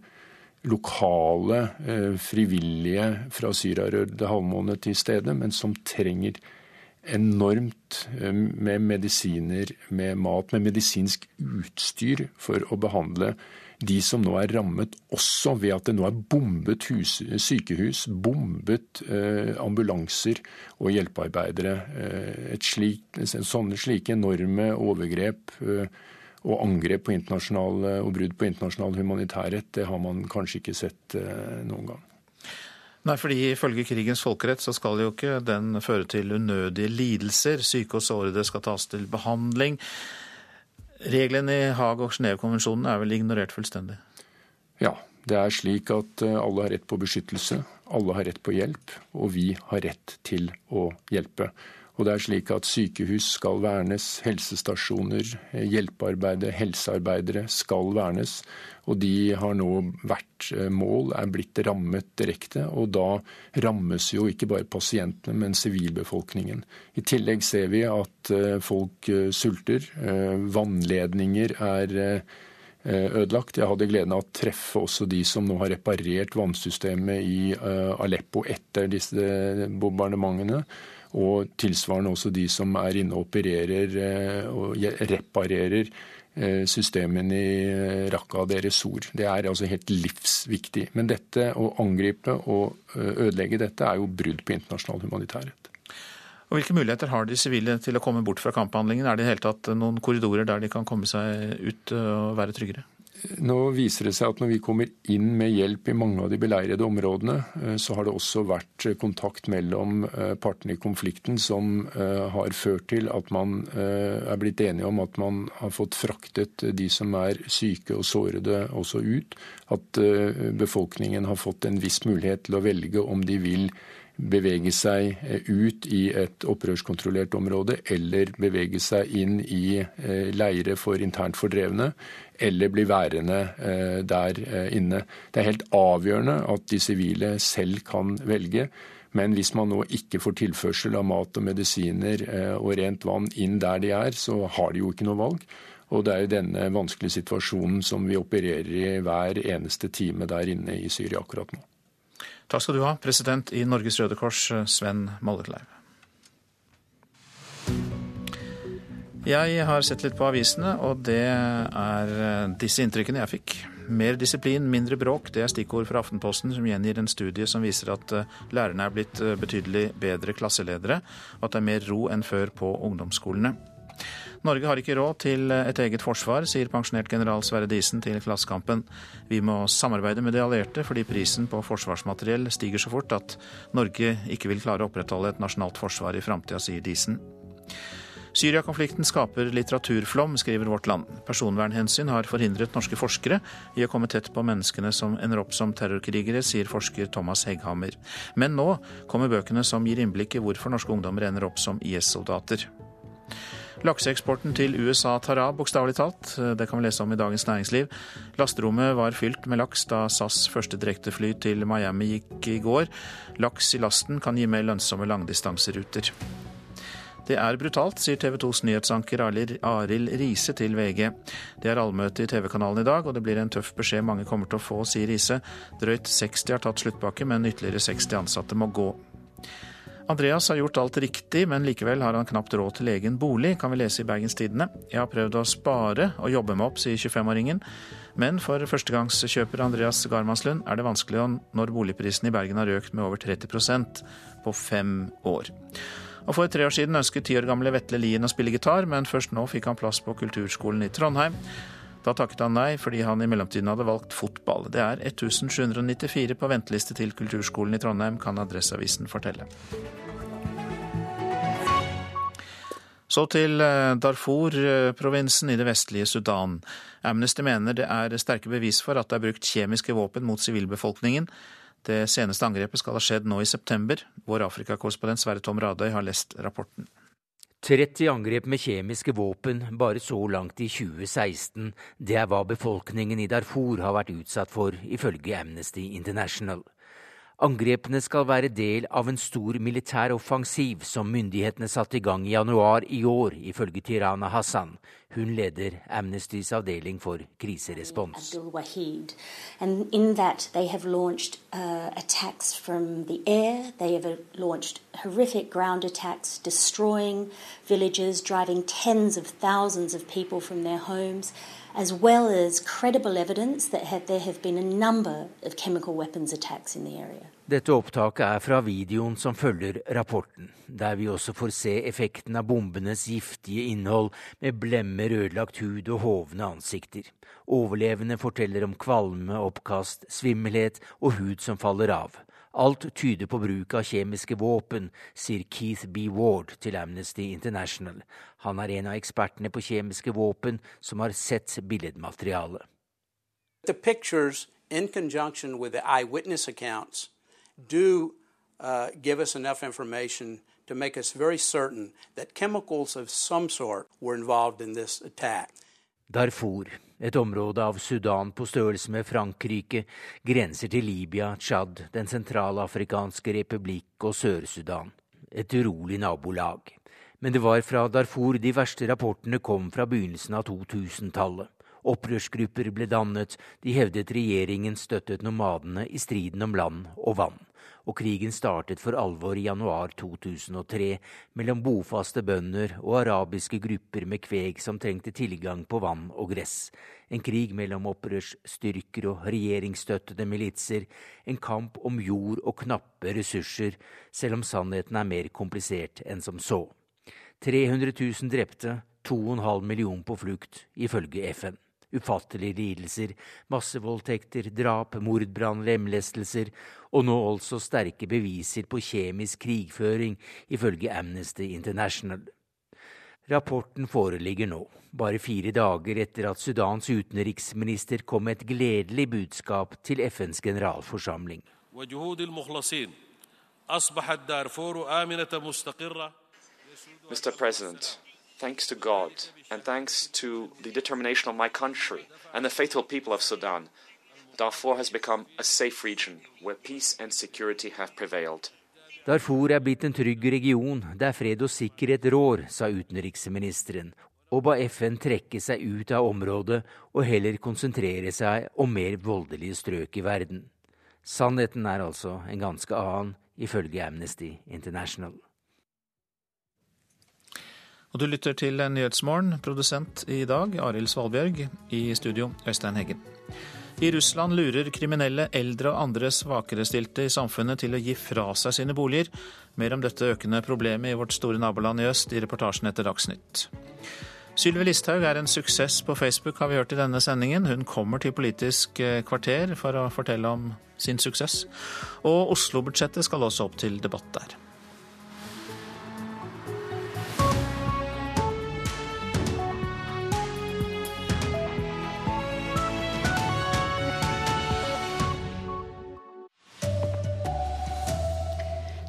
S45: lokale eh, frivillige fra Syria Røde Halvmåne til stede, men som trenger enormt eh, med medisiner, med mat, med medisinsk utstyr for å behandle de som nå er rammet, også ved at det nå er bombet hus, sykehus, bombet eh, ambulanser og hjelpearbeidere. Eh, slik, sånne slike enorme overgrep eh, og angrep på internasjonal, og brudd på internasjonal humanitærrett, det har man kanskje ikke sett eh, noen gang.
S2: Nei, fordi Ifølge krigens folkerett så skal jo ikke den føre til unødige lidelser. Syke og sårede skal tas til behandling. Reglene i Haag- og Genévekonvensjonen er vel ignorert fullstendig?
S45: Ja. Det er slik at eh, alle har rett på beskyttelse, alle har rett på hjelp, og vi har rett til å hjelpe. Og det er slik at sykehus skal vernes, helsestasjoner, eh, hjelpearbeidere, helsearbeidere skal vernes. Og de har nå vært eh, mål, er blitt rammet direkte. Og da rammes jo ikke bare pasientene, men sivilbefolkningen. I tillegg ser vi at folk sulter. Vannledninger er ødelagt. Jeg hadde gleden av å treffe også de som nå har reparert vannsystemet i Aleppo etter disse bombardementene. Og tilsvarende også de som er inne og opererer og reparerer systemene i Raqqa og deres Sor. Det er altså helt livsviktig. Men dette å angripe og ødelegge dette er jo brudd på internasjonal humanitærrett.
S2: Og Hvilke muligheter har de sivile til å komme bort fra kamphandlingen? Er det i hele tatt noen korridorer der de kan komme seg ut og være tryggere?
S45: Nå viser det seg at når vi kommer inn med hjelp i mange av de beleirede områdene, så har det også vært kontakt mellom partene i konflikten som har ført til at man er blitt enige om at man har fått fraktet de som er syke og sårede også ut. At befolkningen har fått en viss mulighet til å velge om de vil bevege seg ut i et opprørskontrollert område, eller bevege seg inn i leire for internt fordrevne, eller bli værende der inne. Det er helt avgjørende at de sivile selv kan velge. Men hvis man nå ikke får tilførsel av mat og medisiner og rent vann inn der de er, så har de jo ikke noe valg. Og det er jo denne vanskelige situasjonen som vi opererer i hver eneste time der inne i Syria akkurat nå.
S2: Takk skal du ha, president i Norges Røde Kors, Sven Mollekleiv. Jeg har sett litt på avisene, og det er disse inntrykkene jeg fikk. Mer disiplin, mindre bråk, det er stikkord fra Aftenposten, som gjengir en studie som viser at lærerne er blitt betydelig bedre klasseledere, og at det er mer ro enn før på ungdomsskolene. Norge har ikke råd til et eget forsvar, sier pensjonert general Sverre Disen til Klassekampen. Vi må samarbeide med de allierte fordi prisen på forsvarsmateriell stiger så fort at Norge ikke vil klare å opprettholde et nasjonalt forsvar i framtida, sier Disen. Syria-konflikten skaper litteraturflom, skriver Vårt Land. Personvernhensyn har forhindret norske forskere i å komme tett på menneskene som ender opp som terrorkrigere, sier forsker Thomas Hegghammer. Men nå kommer bøkene som gir innblikk i hvorfor norske ungdommer ender opp som IS-soldater. Lakseeksporten til USA tar av, bokstavelig talt. Det kan vi lese om i Dagens Næringsliv. Lasterommet var fylt med laks da SAS første direktefly til Miami gikk i går. Laks i lasten kan gi mer lønnsomme langdistanseruter. Det er brutalt, sier TV 2s nyhetsanker Arild Riise til VG. Det er allmøte i TV-kanalen i dag, og det blir en tøff beskjed mange kommer til å få, sier Riise. Drøyt 60 har tatt sluttpakke, men ytterligere 60 ansatte må gå. Andreas har gjort alt riktig, men likevel har han knapt råd til egen bolig, kan vi lese i Bergens Tidende. Jeg har prøvd å spare og jobbe meg opp, sier 25-åringen. Men for førstegangskjøper Andreas Garmannslund er det vanskelig når boligprisen i Bergen har økt med over 30% på fem år. Og For tre år siden ønsket ti år gamle Vetle Lien å spille gitar, men først nå fikk han plass på Kulturskolen i Trondheim. Da takket han nei, fordi han i mellomtiden hadde valgt fotball. Det er 1794 på venteliste til Kulturskolen i Trondheim, kan Adresseavisen fortelle. Så til Darfur-provinsen i det vestlige Sudan. Amnesty mener det er sterke bevis for at det er brukt kjemiske våpen mot sivilbefolkningen. Det seneste angrepet skal ha skjedd nå i september. Vår Afrikakorrespondent Sverre Tom Radøy har lest rapporten.
S46: 30 angrep med kjemiske våpen bare så langt i 2016. Det er hva befolkningen i Darfur har vært utsatt for, ifølge Amnesty International. Angrepene skal være del av en stor militær offensiv som myndighetene satte i gang i januar i år, ifølge Tirana Hassan. Hun leder Amnestys avdeling for kriserespons.
S47: Launched uh, attacks from the air. They have launched horrific ground attacks, destroying villages, driving tens of thousands of people from their homes as well as credible evidence that have, there have been a number of chemical weapons attacks in the area.
S46: Dette opptaket er fra videoen som følger rapporten, der vi også får se effekten av bombenes giftige innhold med blemmer, ødelagt hud og hovne ansikter. Overlevende forteller om kvalme, oppkast, svimmelhet og hud som faller av. Alt tyder på bruk av kjemiske våpen, sier Keith B. Ward til Amnesty International. Han er en av ekspertene på kjemiske våpen som har sett billedmaterialet.
S48: The in conjunction with the eyewitness accounts, do uh, give us enough information to make us very certain that chemicals of some sort were involved in this attack.
S46: Darfur, et område av Sudan på størrelse med Frankrike, grenser til Libya, Tsjad, Den sentralafrikanske republikk og Sør-Sudan. Et urolig nabolag. Men det var fra Darfur de verste rapportene kom fra begynnelsen av 2000-tallet. Opprørsgrupper ble dannet, de hevdet regjeringen støttet nomadene i striden om land og vann og krigen startet for alvor i januar 2003 mellom bofaste bønder og arabiske grupper med kveg som trengte tilgang på vann og gress. En krig mellom opprørsstyrker og regjeringsstøttede militser. En kamp om jord og knappe ressurser, selv om sannheten er mer komplisert enn som så. 300 000 drepte, 2,5 millioner på flukt, ifølge FN ufattelige lidelser, massevoldtekter, drap, mordbrann, lemlestelser og nå altså sterke beviser på kjemisk krigføring, ifølge Amnesty International. Rapporten foreligger nå, bare fire dager etter at Sudans utenriksminister kom med et gledelig budskap til FNs generalforsamling.
S49: Mr. President, thanks to God and thanks to the determination of my country and the faithful people of Sudan, Darfur has become a safe region where peace and security have prevailed.
S46: Darfur er blitt en trygg region der fred og sikkerhet rår, sa utenriksministeren, og ba FN trekke seg ut av området og heller konsentrere seg om mer voldelige strøk i verden. Sannheten er altså en ganske annen, ifølge Amnesty International.
S2: Og du lytter til Nyhetsmorgen, produsent i dag Arild Svalbjørg, i studio Øystein Heggen. I Russland lurer kriminelle eldre og andre svakerestilte i samfunnet til å gi fra seg sine boliger. Mer om dette økende problemet i vårt store naboland i øst i reportasjen etter Dagsnytt. Sylvi Listhaug er en suksess på Facebook, har vi hørt i denne sendingen. Hun kommer til Politisk eh, kvarter for å fortelle om sin suksess. Og Oslo-budsjettet skal også opp til debatt der.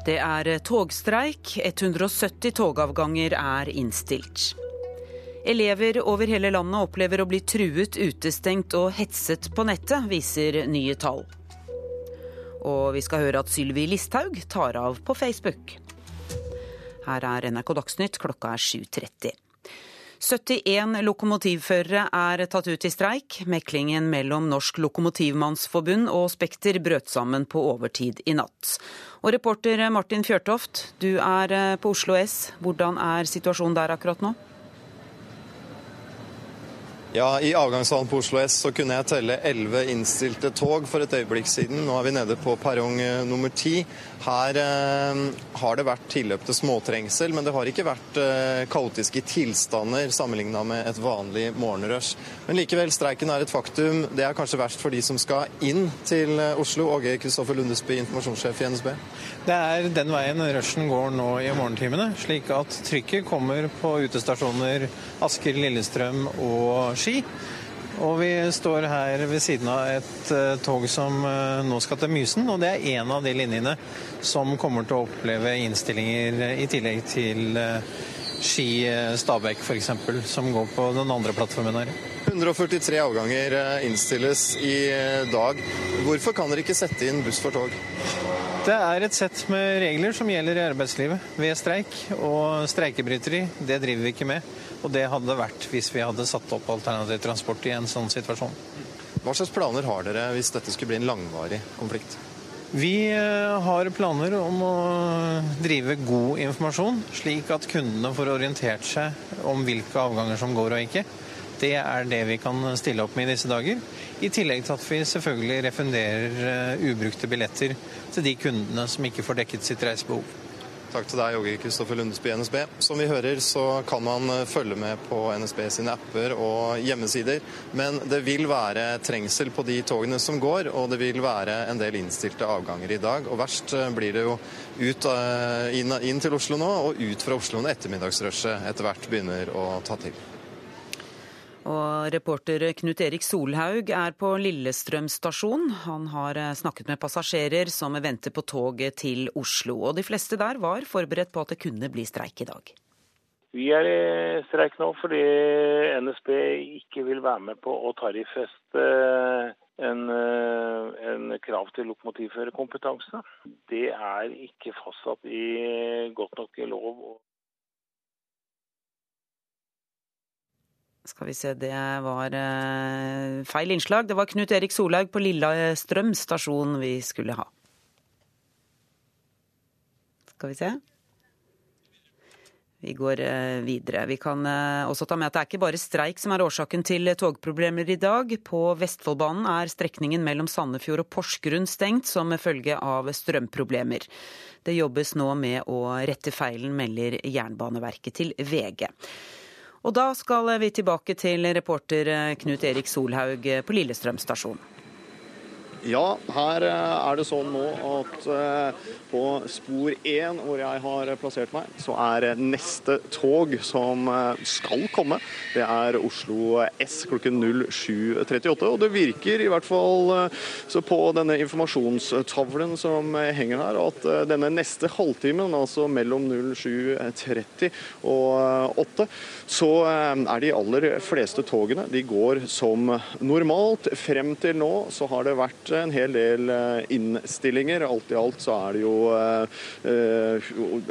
S50: Det er togstreik. 170 togavganger er innstilt. Elever over hele landet opplever å bli truet, utestengt og hetset på nettet, viser nye tall. Og vi skal høre at Sylvi Listhaug tar av på Facebook. Her er NRK Dagsnytt, klokka er 7.30. 71 lokomotivførere er tatt ut i streik. Meklingen mellom Norsk Lokomotivmannsforbund og Spekter brøt sammen på overtid i natt. Og reporter Martin Fjørtoft, du er eh, på Oslo S. Hvordan er situasjonen der akkurat nå?
S51: Ja, I avgangshallen på Oslo S så kunne jeg telle elleve innstilte tog for et øyeblikk siden. Nå er vi nede på perrong eh, nummer ti. Her eh, har det vært tilløp til småtrengsel, men det har ikke vært eh, kaotiske tilstander sammenligna med et vanlig morgenrush. Men likevel, streiken er et faktum. Det er kanskje verst for de som skal inn til eh, Oslo. Åge Kristoffer Lundesby, informasjonssjef i NSB.
S52: Det er den veien rushen går nå i morgentimene, slik at trykket kommer på utestasjoner Asker, Lillestrøm og Ski. Og vi står her ved siden av et uh, tog som uh, nå skal til Mysen, og det er en av de linjene som kommer til å oppleve innstillinger i tillegg til
S53: Ski Stabekk f.eks., som går på den andre plattformen her.
S54: 143 avganger innstilles i dag. Hvorfor kan dere ikke sette inn buss for tog?
S53: Det er et sett med regler som gjelder i arbeidslivet ved streik. Og streikebryteri, det driver vi ikke med. Og det hadde vært hvis vi hadde satt opp alternativ transport i en sånn situasjon.
S54: Hva slags planer har dere hvis dette skulle bli en langvarig konflikt?
S53: Vi eh, har planer om å drive god informasjon, slik at kundene får orientert seg om hvilke avganger som går og ikke. Det er det vi kan stille opp med i disse dager. I tillegg til at vi selvfølgelig refunderer eh, ubrukte billetter til de kundene som ikke får dekket sitt reisebehov.
S54: Takk til deg, Åge Kristoffer Lundesby, NSB. Som vi hører, så kan man eh, følge med på NSB sine apper og hjemmesider. Men det vil være trengsel på de togene som går, og det vil være en del innstilte avganger i dag. Og verst eh, blir det jo ut, inn, inn til Oslo nå, og ut fra Oslo når ettermiddagsrushet etter hvert begynner å ta til.
S50: Og reporter Knut Erik Solhaug er på Lillestrøm stasjon. Han har eh, snakket med passasjerer som venter på toget til Oslo. Og de fleste der var forberedt på at det kunne bli streik i dag.
S55: Vi er i streik nå fordi NSB ikke vil være med på å tariffeste en, eh, en krav til lokomotivførerkompetanse. Det er ikke fastsatt i godt nok lov.
S50: Skal vi se, det var uh, feil innslag. Det var Knut Erik Solhaug på Lillestrøm stasjon vi skulle ha. Skal vi se. Vi går uh, videre. Vi kan uh, også ta med at det er ikke bare streik som er årsaken til togproblemer i dag. På Vestfoldbanen er strekningen mellom Sandefjord og Porsgrunn stengt som følge av strømproblemer. Det jobbes nå med å rette feilen, melder Jernbaneverket til VG. Og da skal vi tilbake til reporter Knut Erik Solhaug på Lillestrøm stasjon.
S44: Ja, her er det sånn nå at på spor 1, hvor jeg har plassert meg, så er neste tog som skal komme, det er Oslo S klokken 07.38. Og det virker i hvert fall så på denne informasjonstavlen som henger her, at denne neste halvtimen, altså mellom 07.30 og 8, så er de aller fleste togene de går som normalt. Frem til nå så har det vært en hel del innstillinger. Alt i alt så er det jo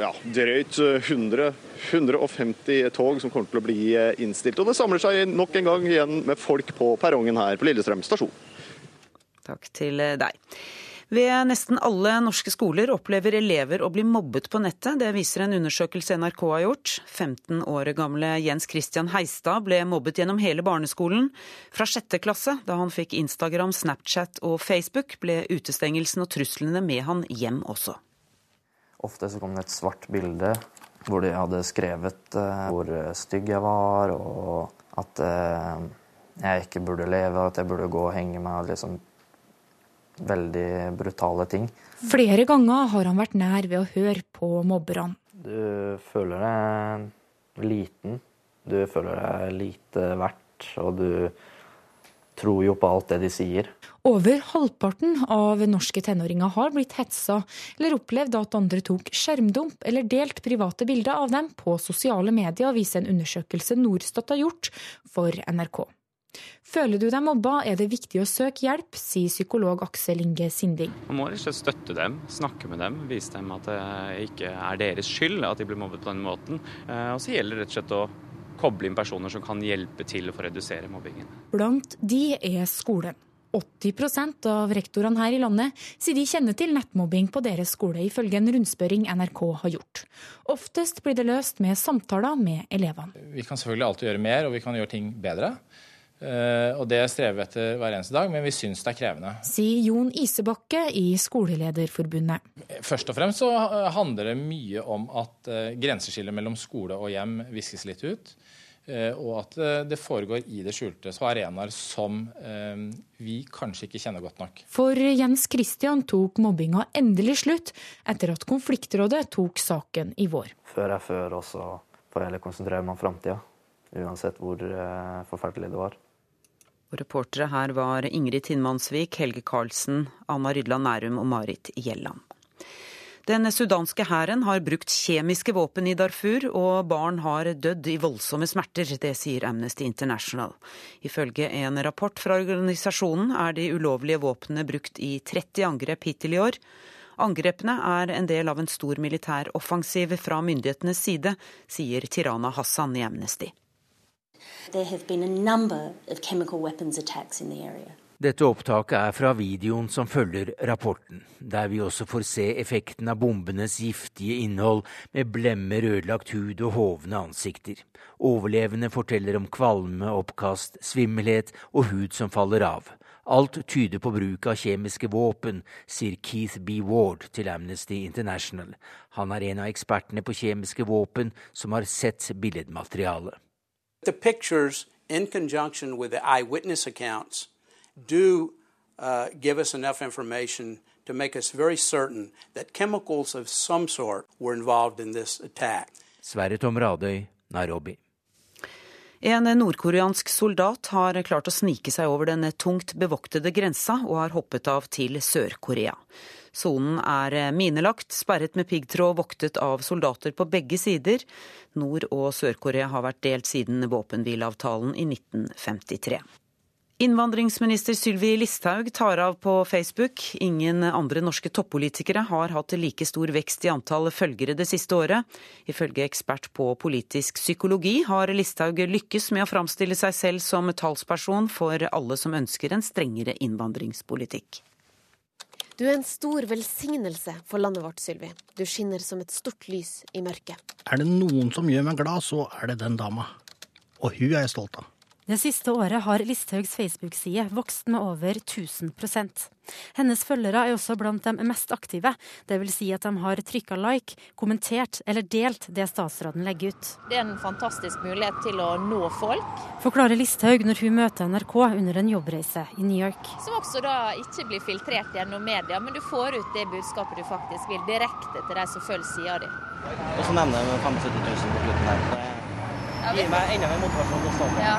S44: ja, drøyt 100 150 tog som kommer til å bli innstilt. Og det samler seg nok en gang igjen med folk på perrongen her på Lillestrøm stasjon.
S50: Takk til deg. Ved nesten alle norske skoler opplever elever å bli mobbet på nettet. Det viser en undersøkelse NRK har gjort. 15 år gamle Jens Christian Heistad ble mobbet gjennom hele barneskolen. Fra sjette klasse, da han fikk Instagram, Snapchat og Facebook, ble utestengelsen og truslene med han hjem også.
S29: Ofte så kom det et svart bilde hvor de hadde skrevet uh, hvor stygg jeg var, og at uh, jeg ikke burde leve, at jeg burde gå og henge meg. liksom veldig brutale ting.
S28: Flere ganger har han vært nær ved å høre på mobberne.
S29: Du føler deg liten, du føler deg lite verdt, og du tror jo på alt det de sier.
S28: Over halvparten av norske tenåringer har blitt hetsa eller opplevd at andre tok skjermdump eller delt private bilder av dem på sosiale medier, viser en undersøkelse Norstat har gjort for NRK. Føler du deg mobba, er det viktig å søke hjelp, sier psykolog Aksel Inge Sinding.
S56: Man må slett støtte dem, snakke med dem, vise dem at det ikke er deres skyld at de blir mobbet på den måten. Og så gjelder det rett og slett å koble inn personer som kan hjelpe til for å redusere mobbingen.
S28: Blant de er skolen. 80% av rektorene her i landet sier de kjenner til nettmobbing på deres skole, ifølge en rundspørring NRK har gjort. Oftest blir det løst med samtaler med elevene.
S31: Vi kan selvfølgelig alltid gjøre mer, og vi kan gjøre ting bedre. Og det strever vi etter hver eneste dag, men vi syns det er krevende.
S28: Sier Jon Isebakke i Skolelederforbundet.
S31: Først og fremst så handler det mye om at grenseskillet mellom skole og hjem viskes litt ut. Og at det foregår i det skjulte på arenaer som vi kanskje ikke kjenner godt nok.
S28: For Jens Christian tok mobbinga endelig slutt etter at konfliktrådet tok saken i vår.
S29: Før er før, og så får jeg heller konsentrere meg om framtida. Uansett hvor forferdelig det var.
S50: Og reportere her var Ingrid Tinnmannsvik, Helge Karlsen, Anna Rydland Nærum og Marit Gjelland. Den sudanske hæren har brukt kjemiske våpen i Darfur, og barn har dødd i voldsomme smerter. Det sier Amnesty International. Ifølge en rapport fra organisasjonen er de ulovlige våpnene brukt i 30 angrep hittil i år. Angrepene er en del av en stor militær offensiv fra myndighetenes side, sier Tirana Hassan i Amnesty.
S46: Dette opptaket er fra videoen som følger rapporten, der vi også får se effekten av bombenes giftige innhold med blemmer, ødelagt hud og hovne ansikter. Overlevende forteller om kvalme, oppkast, svimmelhet og hud som faller av. Alt tyder på bruk av kjemiske våpen, sier Keith B. Ward til Amnesty International. Han er en av ekspertene på kjemiske våpen som har sett billedmaterialet.
S44: The pictures, in conjunction with the eyewitness accounts, do uh, give us enough information to make us very certain that chemicals of some sort were involved in this attack.
S46: Sverre Tom Radøy, Nairobi.
S50: En nordkoreansk soldat har klart å snike seg over den tungt bevoktede grensa og har hoppet av til Sør-Korea. Sonen er minelagt, sperret med piggtråd voktet av soldater på begge sider. Nord- og Sør-Korea har vært delt siden våpenhvileavtalen i 1953. Innvandringsminister Sylvi Listhaug tar av på Facebook. Ingen andre norske toppolitikere har hatt like stor vekst i antall følgere det siste året. Ifølge ekspert på politisk psykologi har Listhaug lykkes med å framstille seg selv som talsperson for alle som ønsker en strengere innvandringspolitikk.
S57: Du er en stor velsignelse for landet vårt, Sylvi. Du skinner som et stort lys i mørket.
S58: Er det noen som gjør meg glad, så er det den dama. Og hun er jeg stolt av.
S37: Det siste året har Listhaugs Facebook-side vokst med over 1000% Hennes følgere er også blant de mest aktive, dvs. Si at de har trykka like, kommentert eller delt det statsråden legger ut.
S38: Det er en fantastisk mulighet til å nå folk.
S37: Forklarer Listhaug når hun møter NRK under en jobbreise i New York.
S38: Som også da ikke blir filtrert gjennom media, men du får ut det budskapet du faktisk vil, direkte til de som følger sida di.
S59: Og så nevner jeg 75 000 på slutten her. Gir meg enda mer motivasjon til å stå på. Ja.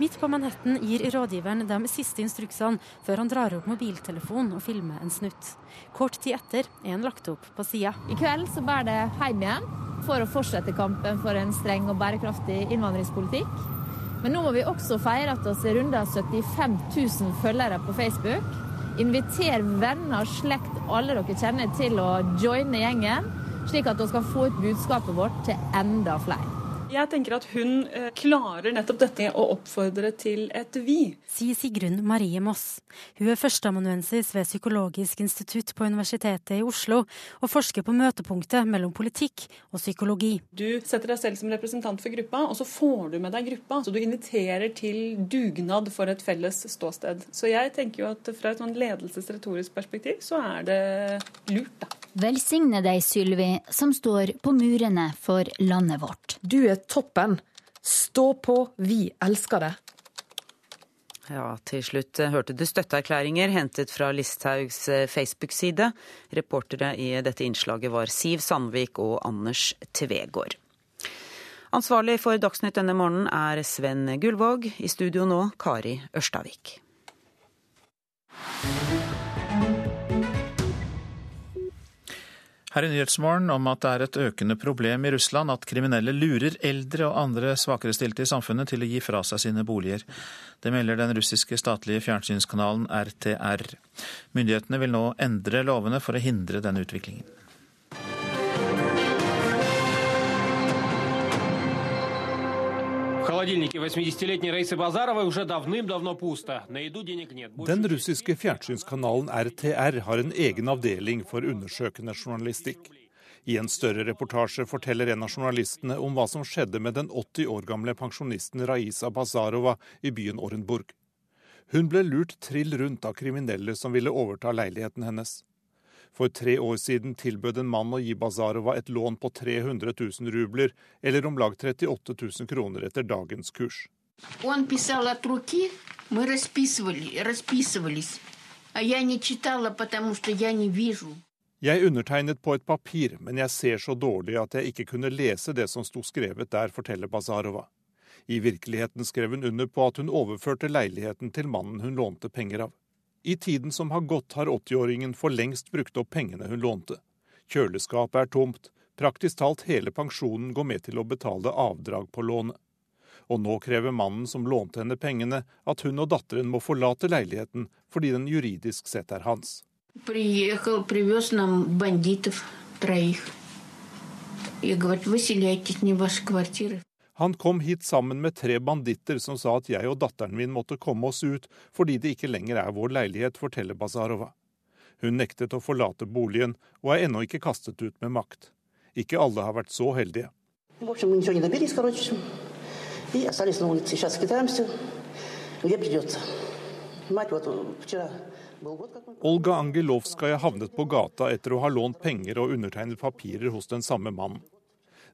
S37: Midt på Manhattan gir rådgiveren de siste instruksene før han drar opp mobiltelefonen og filmer en snutt. Kort tid etter er han lagt opp på sida.
S38: I kveld så bærer det hjem igjen for å fortsette kampen for en streng og bærekraftig innvandringspolitikk. Men nå må vi også feire at vi runder 75 000 følgere på Facebook. Inviter venner, slekt, alle dere kjenner til å joine gjengen, slik at vi skal få ut budskapet vårt til enda flere.
S40: Jeg tenker at hun eh, klarer nettopp dette å oppfordre til et vi.
S37: Sier Sigrun Marie Moss. Hun er førsteamanuensis ved Psykologisk institutt på Universitetet i Oslo, og forsker på møtepunktet mellom politikk og psykologi.
S40: Du setter deg selv som representant for gruppa, og så får du med deg gruppa. Så du inviterer til dugnad for et felles ståsted. Så jeg tenker jo at fra et sånn ledelsesretorisk perspektiv, så er det lurt, da.
S47: Velsigne deg, Sylvi, som står på murene for landet vårt.
S60: Du er toppen. Stå på, vi elsker det.
S50: Ja, til slutt eh, hørte du støtteerklæringer hentet fra Listhaugs eh, Facebook-side. Reportere i dette innslaget var Siv Sandvik og Anders Tvegård. Ansvarlig for Dagsnytt denne morgenen er Sven Gullvåg. I studio nå Kari Ørstavik.
S2: Her i Nyhetsmorgen om at det er et økende problem i Russland at kriminelle lurer eldre og andre svakerestilte i samfunnet til å gi fra seg sine boliger. Det melder den russiske statlige fjernsynskanalen RTR. Myndighetene vil nå endre lovene for å hindre denne utviklingen.
S56: Den russiske fjernsynskanalen RTR har en egen avdeling for undersøkende journalistikk. I en større reportasje forteller en av journalistene om hva som skjedde med den 80 år gamle pensjonisten Raisa Bazarova i byen Orenburg. Hun ble lurt trill rundt av kriminelle som ville overta leiligheten hennes. For tre år siden tilbød en mann å gi Bazarova et lån på 300 000 rubler, eller om lag 38 000 kroner etter dagens kurs. Jeg undertegnet på et papir, men jeg ser så dårlig at jeg ikke kunne lese det som sto skrevet der, forteller Bazarova. I virkeligheten skrev hun under på at hun overførte leiligheten til mannen hun lånte penger av. I tiden som har gått, har 80-åringen for lengst brukt opp pengene hun lånte. Kjøleskapet er tomt, praktisk talt hele pensjonen går med til å betale avdrag på lånet. Og nå krever mannen som lånte henne pengene, at hun og datteren må forlate leiligheten fordi den juridisk sett er hans.
S61: Приехал, привез нам бандитов троих. И говорит, выселяйтесь, не ваши квартиры.
S56: Han kom hit sammen med tre banditter som sa at jeg og datteren min måtte komme oss ut fordi det ikke lenger er vår leilighet, forteller Bazarova. Hun nektet å forlate boligen og er ennå ikke kastet ut med makt. Ikke alle har vært så heldige. Olga Angelovskaja havnet på gata etter å ha lånt penger og undertegnet papirer hos den samme mannen.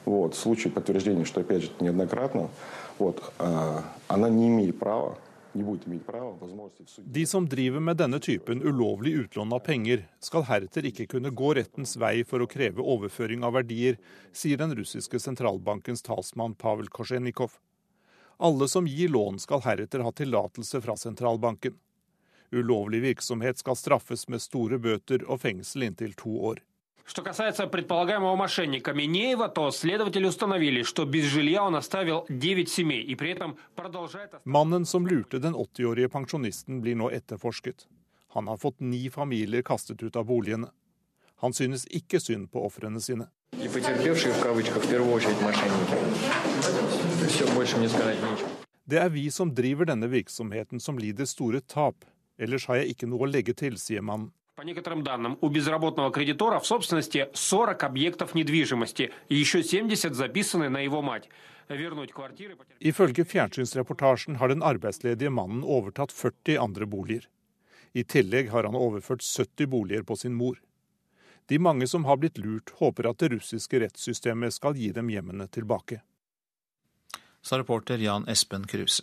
S62: занимается незаконной управленческой деятельностью, вот, в случае подтверждения, что, опять же, неоднократно, вот, а, она не имеет права, не будет иметь права возможности в суде.
S56: De som driver med denne typen ulovlig utlån av penger, skal heretter ikke kunne gå rettens vei for å kreve overføring av verdier, sier den russiske sentralbankens talsmann Pavel Kosjenikov. Alle som gir lån skal heretter ha tillatelse fra sentralbanken. Ulovlig virksomhet skal straffes med store bøter og fengsel inntil to år.
S63: Что касается предполагаемого мошенника Минеева, то следователи установили, что без жилья он оставил 9 семей и при этом продолжает...
S56: Mannen som lurte den 80-årige pensjonisten blir nå etterforsket. Han har fått ni familier kastet ut av boligene. Han synes ikke synd på ofrene sine.
S64: И потерпевшие в кавычках в первую очередь мошенники. Все, больше мне сказать нечего.
S56: Det er vi som driver denne virksomheten som lider store tap. Ellers har jeg ikke noe å legge til, sier mannen.
S63: По некоторым данным, у безработного кредитора в собственности 40 объектов недвижимости, и еще 70 записаны на его мать. Вернуть квартиры...
S56: Ifølge fjernsynsreportasjen har den arbeidsledige mannen overtatt 40 andre boliger. I tillegg har han overført 70 boliger på sin mor. De mange som har blitt lurt, håper at det russiske rettssystemet skal gi dem hjemmene tilbake.
S2: Sa reporter Jan Espen Kruse.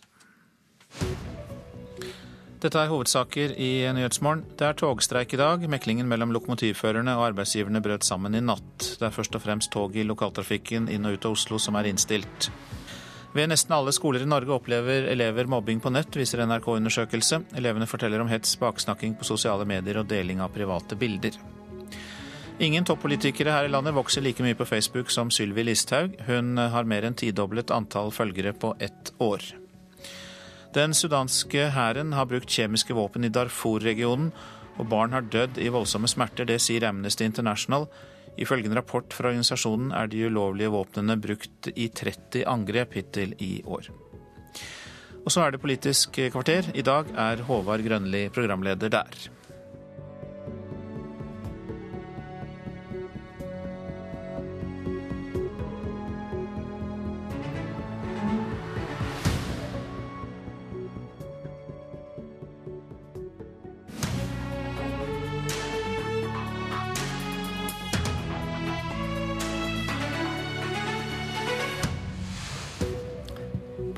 S2: Dette er hovedsaker i Nyhetsmorgen. Det er togstreik i dag. Meklingen mellom lokomotivførerne og arbeidsgiverne brøt sammen i natt. Det er først og fremst tog i lokaltrafikken inn og ut av Oslo som er innstilt. Ved nesten alle skoler i Norge opplever elever mobbing på nett, viser NRK-undersøkelse. Elevene forteller om hets, baksnakking på sosiale medier og deling av private bilder. Ingen toppolitikere her i landet vokser like mye på Facebook som Sylvi Listhaug. Hun har mer enn tidoblet antall følgere på ett år. Den sudanske hæren har brukt kjemiske våpen i Darfur-regionen, og barn har dødd i voldsomme smerter. Det sier Amnesty International. Ifølge en rapport fra organisasjonen er de ulovlige våpnene brukt i 30 angrep hittil i år. Og så er det Politisk kvarter. I dag er Håvard Grønli programleder der.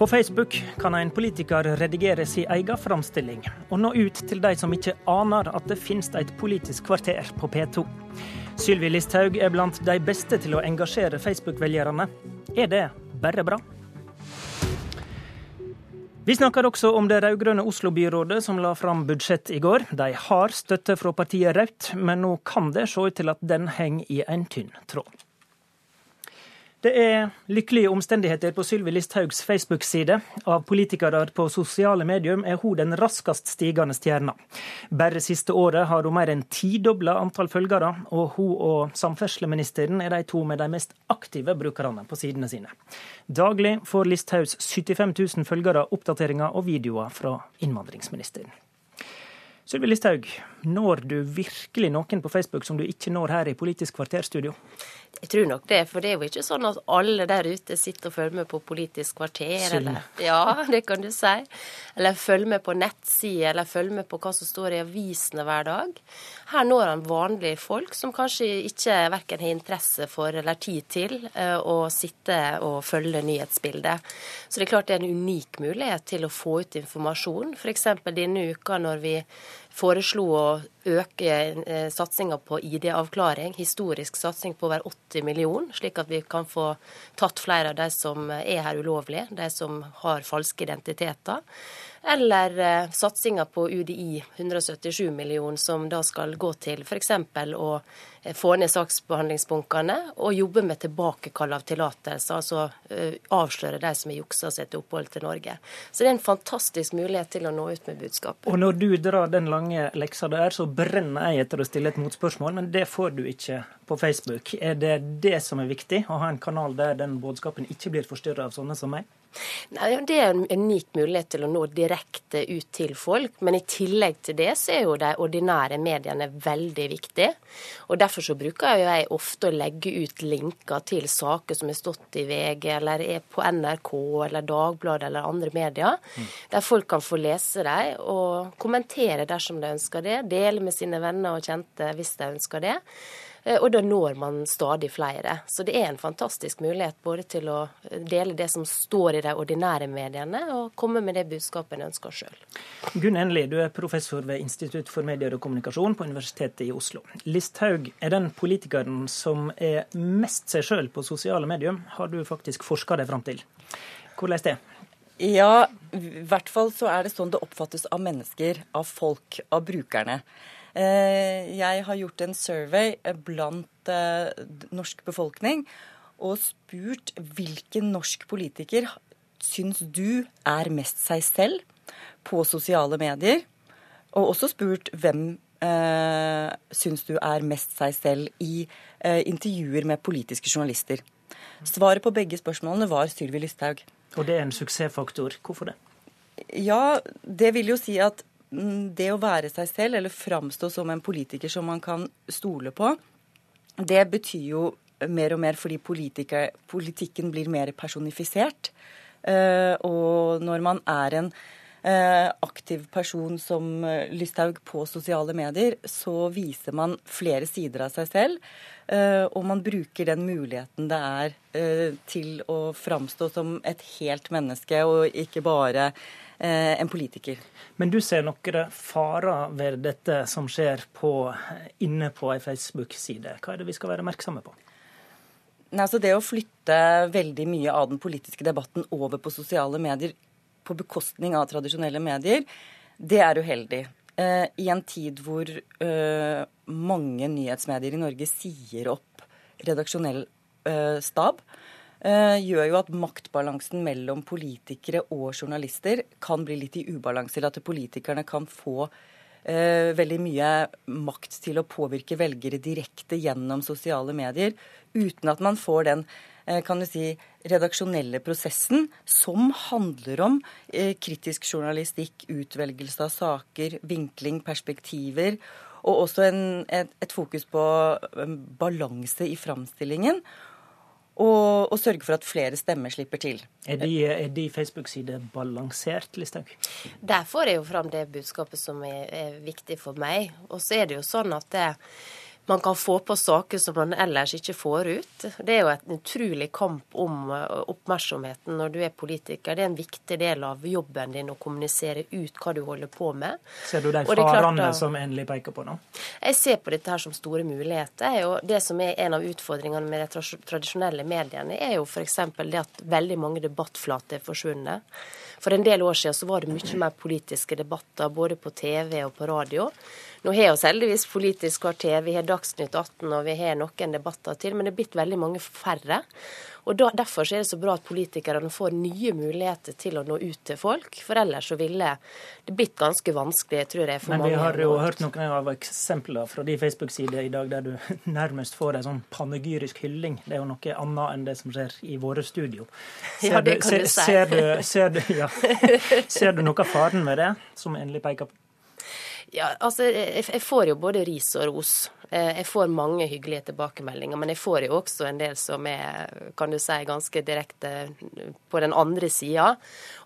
S55: På Facebook kan en politiker redigere sin egen framstilling, og nå ut til de som ikke aner at det finnes et politisk kvarter på P2. Sylvi Listhaug er blant de beste til å engasjere Facebook-velgerne. Er det bare bra? Vi snakker også om det rød-grønne Oslo-byrådet som la fram budsjett i går. De har støtte fra partiet Rødt, men nå kan det se ut til at den henger i en tynn tråd. Det er lykkelige omstendigheter på Sylvi Listhaugs Facebook-side. Av politikere på sosiale medium er hun den raskest stigende stjerna. Bare siste året har hun mer enn tidobla antall følgere, og hun og samferdselsministeren er de to med de mest aktive brukerne på sidene sine. Daglig får Listhaugs 75 000 følgere oppdateringer og videoer fra innvandringsministeren. Sylvi Listhaug, når du virkelig noen på Facebook som du ikke når her i Politisk kvarterstudio?
S65: Jeg tror nok det, for det er jo ikke sånn at alle der ute sitter og følger med på Politisk kvarter,
S55: Synd.
S65: eller Ja, det kan du si. Eller følger med på nettsider, eller følger med på hva som står i avisene hver dag. Her når han vanlige folk som kanskje ikke verken har interesse for eller tid til eh, å sitte og følge nyhetsbildet. Så det er klart det er en unik mulighet til å få ut informasjon. F.eks. denne uka når vi foreslo å øke eh, satsinga på ID-avklaring, historisk satsing på over 80 millioner, slik at vi kan få tatt flere av de som er her ulovlig, de som har falske identiteter. Eller eh, satsinga på UDI, 177 millioner, som da skal gå til f.eks. å eh, få ned saksbehandlingsbunkene og jobbe med tilbakekall av tillatelser, altså eh, avsløre de som har juksa seg til opphold til Norge. Så det er en fantastisk mulighet til å nå ut med budskapet.
S55: Og når du drar den lange leksa der, så brenner jeg etter å stille et motspørsmål, men det får du ikke på Facebook. Er det det som er viktig, å ha en kanal der den budskapen ikke blir forstyrra av sånne som meg?
S65: Nei, Det er en unik mulighet til å nå direkte ut til folk. Men i tillegg til det så er jo de ordinære mediene veldig viktige. Og Derfor så bruker jeg ofte å legge ut linker til saker som har stått i VG, eller er på NRK eller Dagbladet eller andre medier. Der folk kan få lese dem og kommentere dersom de ønsker det. Dele med sine venner og kjente hvis de ønsker det. Eh, Og da når man stadig flere. Så det er en fantastisk mulighet både til å dele det som står i de ordinære mediene, og komme med det budskapet en ønsker sjøl.
S55: Gunn Enli, du er professor ved Institutt for medier og kommunikasjon på Universitetet i Oslo. Listhaug er den politikeren som er mest seg sjøl på sosiale medier, har du faktisk forska deg fram til. Hvordan er det?
S66: Ja, i hvert fall så er det sånn det oppfattes av mennesker, av folk, av brukerne. Eh, Jeg har gjort en survey blant eh, norsk befolkning og spurt hvilken norsk politiker syns du er mest seg selv på sosiale medier. Og også spurt hvem eh, syns du er mest seg selv i eh, intervjuer med politiske journalister. Svaret på begge spørsmålene var Sylvi Listhaug.
S55: Og det er en suksessfaktor. Hvorfor det?
S66: Ja, det vil jo si at det å være seg selv, eller framstå som en politiker som man kan stole på, det betyr jo mer og mer fordi politikken blir mer personifisert. Eh, og når man er en eh, aktiv person som eh, Lysthaug på sosiale medier, så viser man flere sider av seg selv. og man bruker den muligheten det er til å framstå som et helt menneske, og ikke bare en politiker.
S55: Men du ser noen farer ved dette som skjer på, inne på ei Facebook-side. Hva er det vi skal være oppmerksomme på?
S66: Nei, altså Det å flytte veldig mye av den politiske debatten over på sosiale medier på bekostning av tradisjonelle medier, det er uheldig. Eh, I en tid hvor eh, mange nyhetsmedier i Norge sier opp redaksjonell eh, stab, eh, gjør jo at maktbalansen mellom politikere og journalister kan bli litt i ubalanse, eller at politikerne kan få eh, veldig mye makt til å påvirke velgere direkte gjennom sosiale medier, uten at man får den eh, kan du si, redaksjonelle prosessen som handler om eh, kritisk journalistikk, utvelgelse av saker, vinkling, perspektiver, og også en, et, et fokus på eh, balanse i framstillingen. Og, og sørge for at flere stemmer slipper til.
S55: Er de, er de Facebook-sider balansert, Listhaug?
S65: Der får jeg jo fram det budskapet som er, er viktig for meg. Og så er det jo sånn at det, man kan få på saker som man ellers ikke får ut. Det er jo en utrolig kamp om eh, oppmerksomheten når du er politiker. Det er en viktig del av jobben din å kommunisere ut hva du holder på med.
S55: Ser du de farene som Endelig peker på nå?
S65: Jeg ser på dette her som store muligheter. og Det som er en av utfordringene med de tradisjonelle mediene, er jo f.eks. det at veldig mange debattflater er forsvunnet. For en del år siden så var det mye mer politiske debatter både på TV og på radio. Nå har vi heldigvis Politisk kvarter, vi har Dagsnytt 18 og vi har noen debatter til, men det er blitt veldig mange færre. Og da, Derfor så er det så bra at politikerne får nye muligheter til å nå ut til folk. For ellers så ville det blitt ganske vanskelig, tror jeg, for
S55: Men
S65: mange.
S55: vi har jo hørt noen av eksemplene fra de Facebook-sider i dag der du nærmest får en sånn panegyrisk hylling. Det er jo noe annet enn det som skjer i våre studio.
S65: Ja, det kan
S55: ser,
S65: du si.
S55: Ser du, ser, du, ja. ser du noe av faren med det, som endelig peker på?
S65: Ja, altså, jeg, jeg får jo både ris og ros. Eh, jeg får mange hyggelige tilbakemeldinger, men jeg får jo også en del som er kan du si, ganske direkte på den andre sida.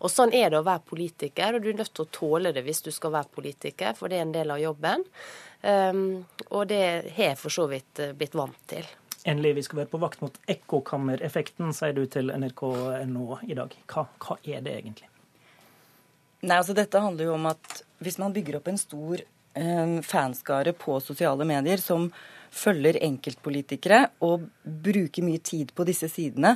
S65: Og sånn er det å være politiker, og du er nødt til å tåle det hvis du skal være politiker, for det er en del av jobben. Um, og det har jeg for så vidt eh, blitt vant til.
S55: Endelig, vi skal være på vakt mot ekkokammereffekten, sier du til nrk.no i dag. Hva, hva er det egentlig?
S66: Nei, altså Dette handler jo om at hvis man bygger opp en stor eh, fanskare på sosiale medier som følger enkeltpolitikere og bruker mye tid på disse sidene,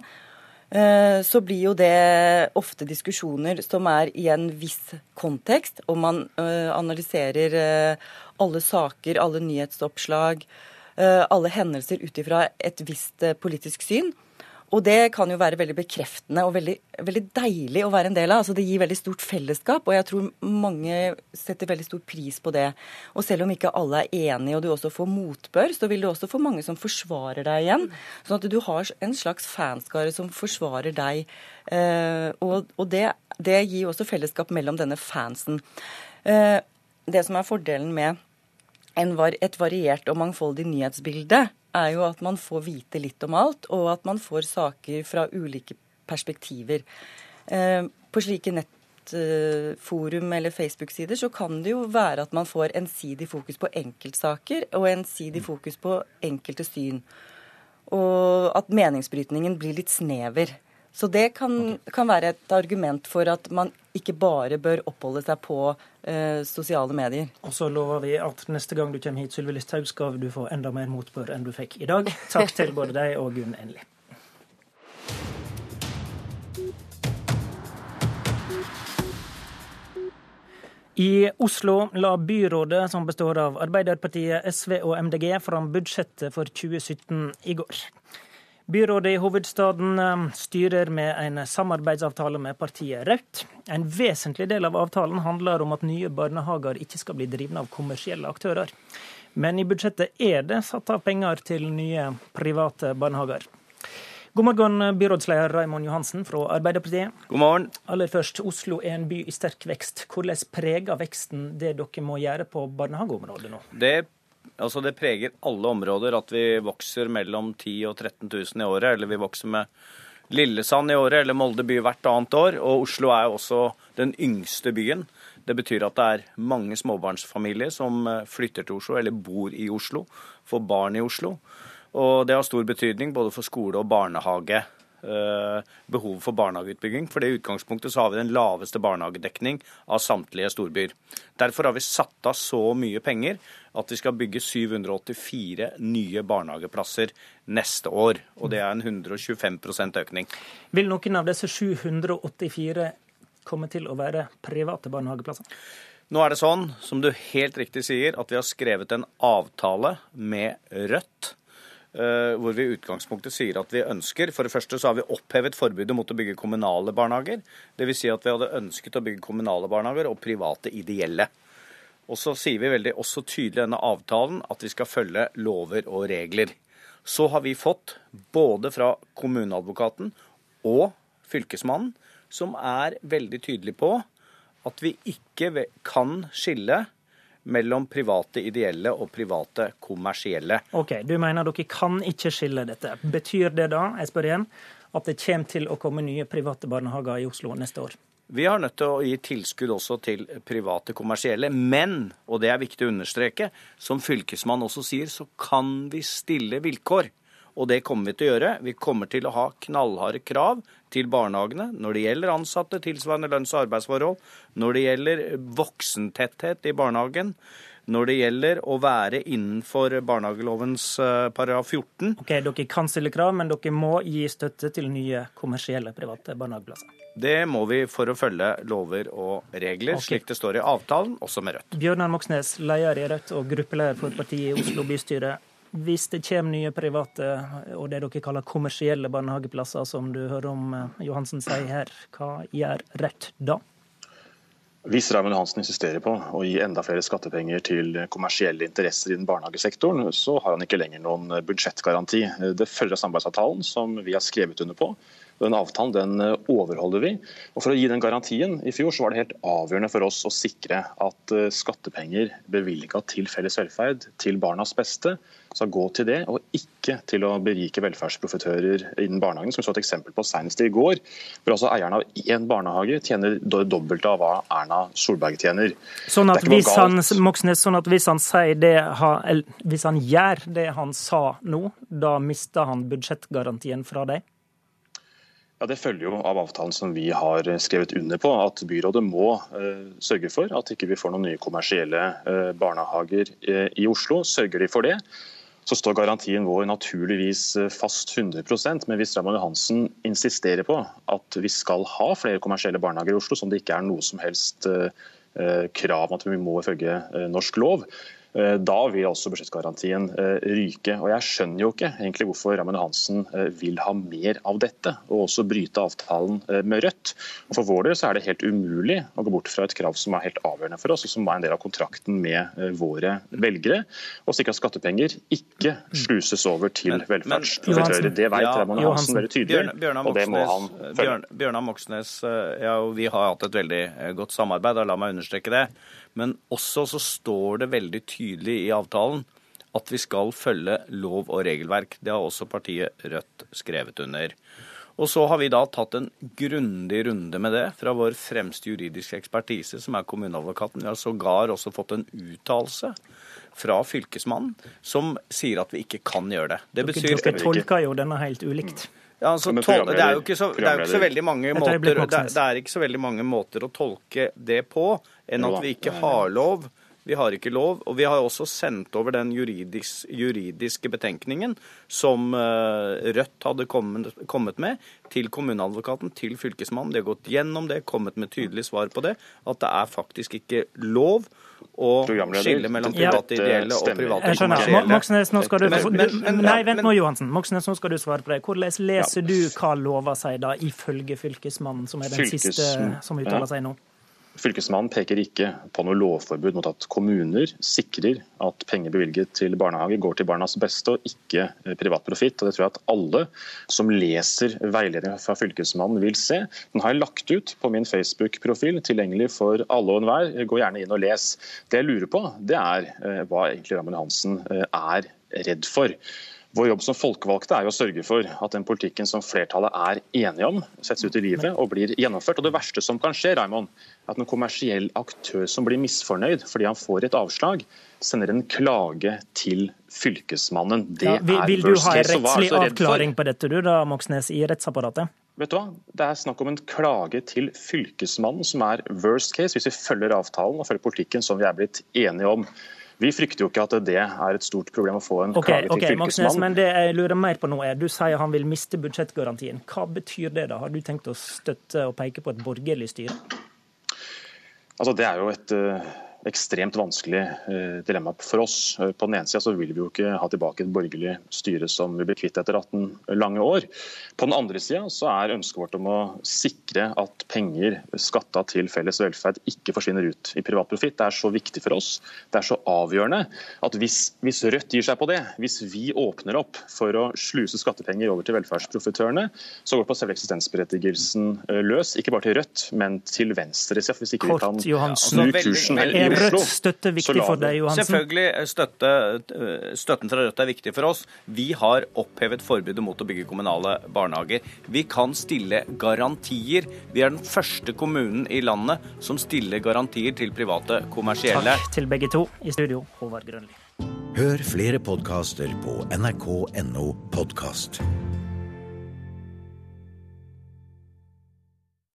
S66: eh, så blir jo det ofte diskusjoner som er i en viss kontekst, og man eh, analyserer eh, alle saker, alle nyhetsoppslag, eh, alle hendelser ut ifra et visst eh, politisk syn. Og det kan jo være veldig bekreftende og veldig, veldig, deilig å være en del av. Altså Det gir veldig stort fellesskap, og jeg tror mange setter veldig stor pris på det. Og selv om ikke alle er enige og du også får motbør, så vil du også få mange som forsvarer deg igjen. Sånn at du har en slags fanskare som forsvarer deg. Eh, og, og det, det, gir også fellesskap mellom denne fansen. Eh, det som er fordelen med et variert og mangfoldig nyhetsbilde, er jo at man får vite litt om alt, og at man får saker fra ulike perspektiver. Eh, på slike nettforum eller Facebook-sider så kan det jo være at man får ensidig fokus på enkeltsaker og ensidig fokus på enkelte syn. Og at meningsbrytningen blir litt snever. Så det kan, kan, være et argument for at man ikke bare bør oppholde seg på eh, sosiale medier.
S55: Og så lover vi at neste gang du kommer hit, Sylvi Listhaug, skal du få enda mer motbør enn du fikk i dag. Takk til både deg og Gunn Enli. I Oslo la byrådet, som består av Arbeiderpartiet, SV og MDG, fram budsjettet for 2017 i går. Byrådet i hovedstaden eh, styrer med en samarbeidsavtale med partiet Rødt. En vesentlig del av avtalen handler om at nye barnehager ikke skal bli drivne av kommersielle aktører. Men i budsjettet er det satt av penger til nye private barnehager. God morgen, byrådsleder Raimond Johansen fra Arbeiderpartiet.
S58: God morgen.
S55: Aller først, Oslo er en by i sterk vekst. Hvordan preger veksten det dere må gjøre på barnehageområdet nå?
S58: Det Altså Det preger alle områder at vi vokser mellom 10 000 og 13 000 i året. Eller vi vokser med Lillesand i året eller Molde by hvert annet år. Og Oslo er jo også den yngste byen. Det betyr at det er mange småbarnsfamilier som eh, flytter til Oslo eller bor i Oslo, får barn i Oslo. Og det har stor betydning både for skole og barnehage behovet for barnehageutbygging. For i utgangspunktet så har vi den laveste barnehagedekning av samtlige storbyer. Derfor har vi satt av så mye penger at vi skal bygge 784 nye barnehageplasser neste år. Og det er en 125% økning.
S55: Vil noen av disse 784 komme til å være private barnehageplasser?
S58: Nå er det sånn, som du helt riktig sier, at vi har skrevet en avtale med Rødt Eh, hvor vi i utgangspunktet sier at vi ønsker For det første så har vi opphevet forbudet mot å bygge kommunale barnehager. Dvs. Si at vi hadde ønsket å bygge kommunale barnehager og private ideelle. Og så sier vi veldig også tydelig i denne avtalen at vi skal følge lover og regler. Så har vi fått både fra kommuneadvokaten og fylkesmannen, som er veldig tydelig på at vi ikke kan skille mellom private ideelle og private kommersielle.
S55: Ok, Du mener dere kan ikke skille dette. Betyr det da, jeg spør igjen, at det kommer til å komme nye private barnehager i Oslo neste år?
S58: Vi har nødt til å gi tilskudd også til private kommersielle. Men, og det er viktig å understreke, som fylkesmann også sier, så kan vi stille vilkår. Og det kommer vi til å gjøre. Vi kommer til å ha knallharde krav til barnehagene når det gjelder ansatte, tilsvarende lønns- og arbeidsforhold, når det gjelder voksentetthet i barnehagen, når det gjelder å være innenfor barnehagelovens eh, paragraf 14.
S55: Ok, Dere kan stille krav, men dere må gi støtte til nye kommersielle private barnehageplasser?
S58: Det må vi for å følge lover og regler, okay. slik det står i avtalen, også med Rødt.
S55: Bjørnar Moxnes, leder i Rødt og gruppeleder for partiet i Oslo bystyre. Hvis det kommer nye private og det dere kaller kommersielle barnehageplasser, som du hører om eh, Johansen sier her, hva gjør Rødt da?
S67: Hvis Raymond Johansen insisterer på å gi enda flere skattepenger til kommersielle interesser i den barnehagesektoren, så har han ikke lenger noen budsjettgaranti. Det følger av samarbeidsavtalen som vi har skrevet under på, Den avtalen den eh, overholder vi. Og For å gi den garantien i fjor så var det helt avgjørende for oss å sikre at eh, skattepenger bevilga til felles velferd, til barnas beste, skal gå til det, og ikke til å berike velferdsprofitører innen barnehagen, som vi så et eksempel på senest i går. Hvor altså eieren av én barnehage tjener dobbelt av hva Erna Solberg tjener.
S55: Sånn at, hvis han, Moxnes, sånn at hvis han, det, hvis han gjør det han sa nå, da mister han budsjettgarantien fra deg?
S67: Ja, Det følger jo av avtalen som vi har skrevet under på, at byrådet må uh, sørge for at ikke vi ikke får noen nye kommersielle uh, barnehager uh, i Oslo. Sørger de for det, så står garantien vår naturligvis fast 100% Men hvis Raymond Johansen insisterer på at vi skal ha flere kommersielle barnehager i Oslo, som det ikke er noe som helst krav om at vi må ifølge norsk lov, da vil også budsjettgarantien eh, ryke. Og Jeg skjønner jo ikke egentlig hvorfor Raymond Hansen eh, vil ha mer av dette, og også bryte avtalen med Rødt. Og For vår del så er det helt umulig å gå bort fra et krav som er helt avgjørende for oss, og som er en del av kontrakten med våre velgere, og sikre at skattepenger ikke sluses over til velferdsprofitører. Det vet ja, Raymond Hansen veldig tydelig, Bjørn, og det må han følge.
S58: Bjørnar Moxnes, ja, vi har hatt et veldig godt samarbeid, og la meg understreke det. Men også så står det veldig tydelig i avtalen at vi skal følge lov og regelverk. Det har også partiet Rødt skrevet under. Og så har vi da tatt en grundig runde med det fra vår fremste juridiske ekspertise, som er kommuneadvokaten. Vi har sågar også fått en uttalelse fra Fylkesmannen som sier at vi ikke kan gjøre det.
S55: Det betyr Dere tolker jo denne helt ulikt.
S58: Ja, altså, tol det, er jo ikke så, det er ikke så veldig mange måter det er, det er ikke så veldig mange måter å tolke det på enn at vi ikke har lov. Vi har ikke lov. Og vi har også sendt over den juridis, juridiske betenkningen som uh, Rødt hadde kommet, kommet, med, til kommuneadvokaten, til fylkesmannen. De har gått gjennom det, kommet med tydelig svar på det. At det er faktisk ikke lov å skille mellom private ideelle og private kommersielle.
S55: Moxnes, nå skal du, Nei, vent nå, Johansen. Moxnes, nå skal du svare på det. Hvordan leser du hva lova sier da, ifølge Fylkesmannen, som er den siste som uttaler seg nå?
S67: Fylkesmannen peker ikke på noe lovforbud mot at kommuner sikrer at penger bevilget til barnehage går til barnas beste og ikke eh, privat profitt. Det tror jeg at alle som leser veiledningen fra Fylkesmannen vil se. Den har jeg lagt ut på min Facebook-profil, tilgjengelig for alle og enhver. Gå gjerne inn og les. Det jeg lurer på, det er eh, hva egentlig Raymond Hansen eh, er redd for. Vår jobb som folkevalgte er jo å sørge for at den politikken som flertallet er enige om, settes ut i livet og blir gjennomført. Og Det verste som kan skje, Raimond, er at en kommersiell aktør som blir misfornøyd fordi han får et avslag, sender en klage til Fylkesmannen. Det ja,
S55: vil, vil du ha en rettslig avklaring på dette du da, Moxnes, i rettsapparatet?
S67: Vet du hva? Det er snakk om en klage til Fylkesmannen, som er worst case hvis vi følger avtalen og følger politikken som vi er blitt enige om. Vi frykter jo ikke at det er et stort problem å få en okay, klage til okay, fylkesmannen.
S55: men det jeg lurer mer på nå er, Du sier han vil miste budsjettgarantien. Hva betyr det? da? Har du tenkt å støtte og peke på et borgerlig styre?
S67: Altså, Det er jo et uh, ekstremt vanskelig uh, dilemma for oss. Uh, på den ene sida vil vi jo ikke ha tilbake et borgerlig styre som vi ble kvitt etter 18 lange år. På den andre sida er ønsket vårt om å sikre at penger skatta til felles velferd ikke forsvinner ut i privat profitt. Det er så viktig for oss, det er så avgjørende, at hvis, hvis, Rødt gir seg på det, hvis vi åpner opp for å sluse skattepenger over til velferdsprofitørene, så går på selve eksistensberettigelsen eh, løs. Ikke bare til Rødt, men til venstre. Hvis ikke
S55: Kort, vi kan snu kursen i Oslo, Er Rødt støtte viktig for deg, Johansen?
S58: Selvfølgelig. Støtte, eh, støtten fra Rødt er viktig for oss. Vi har opphevet forbudet mot å bygge kommunale barnehager. Vi kan stille garantier. Vi er den første kommunen i landet som stiller garantier til private kommersielle.
S55: Takk til begge to. I studio, Håvard Grønli.
S68: Hør flere podkaster på nrk.no podkast.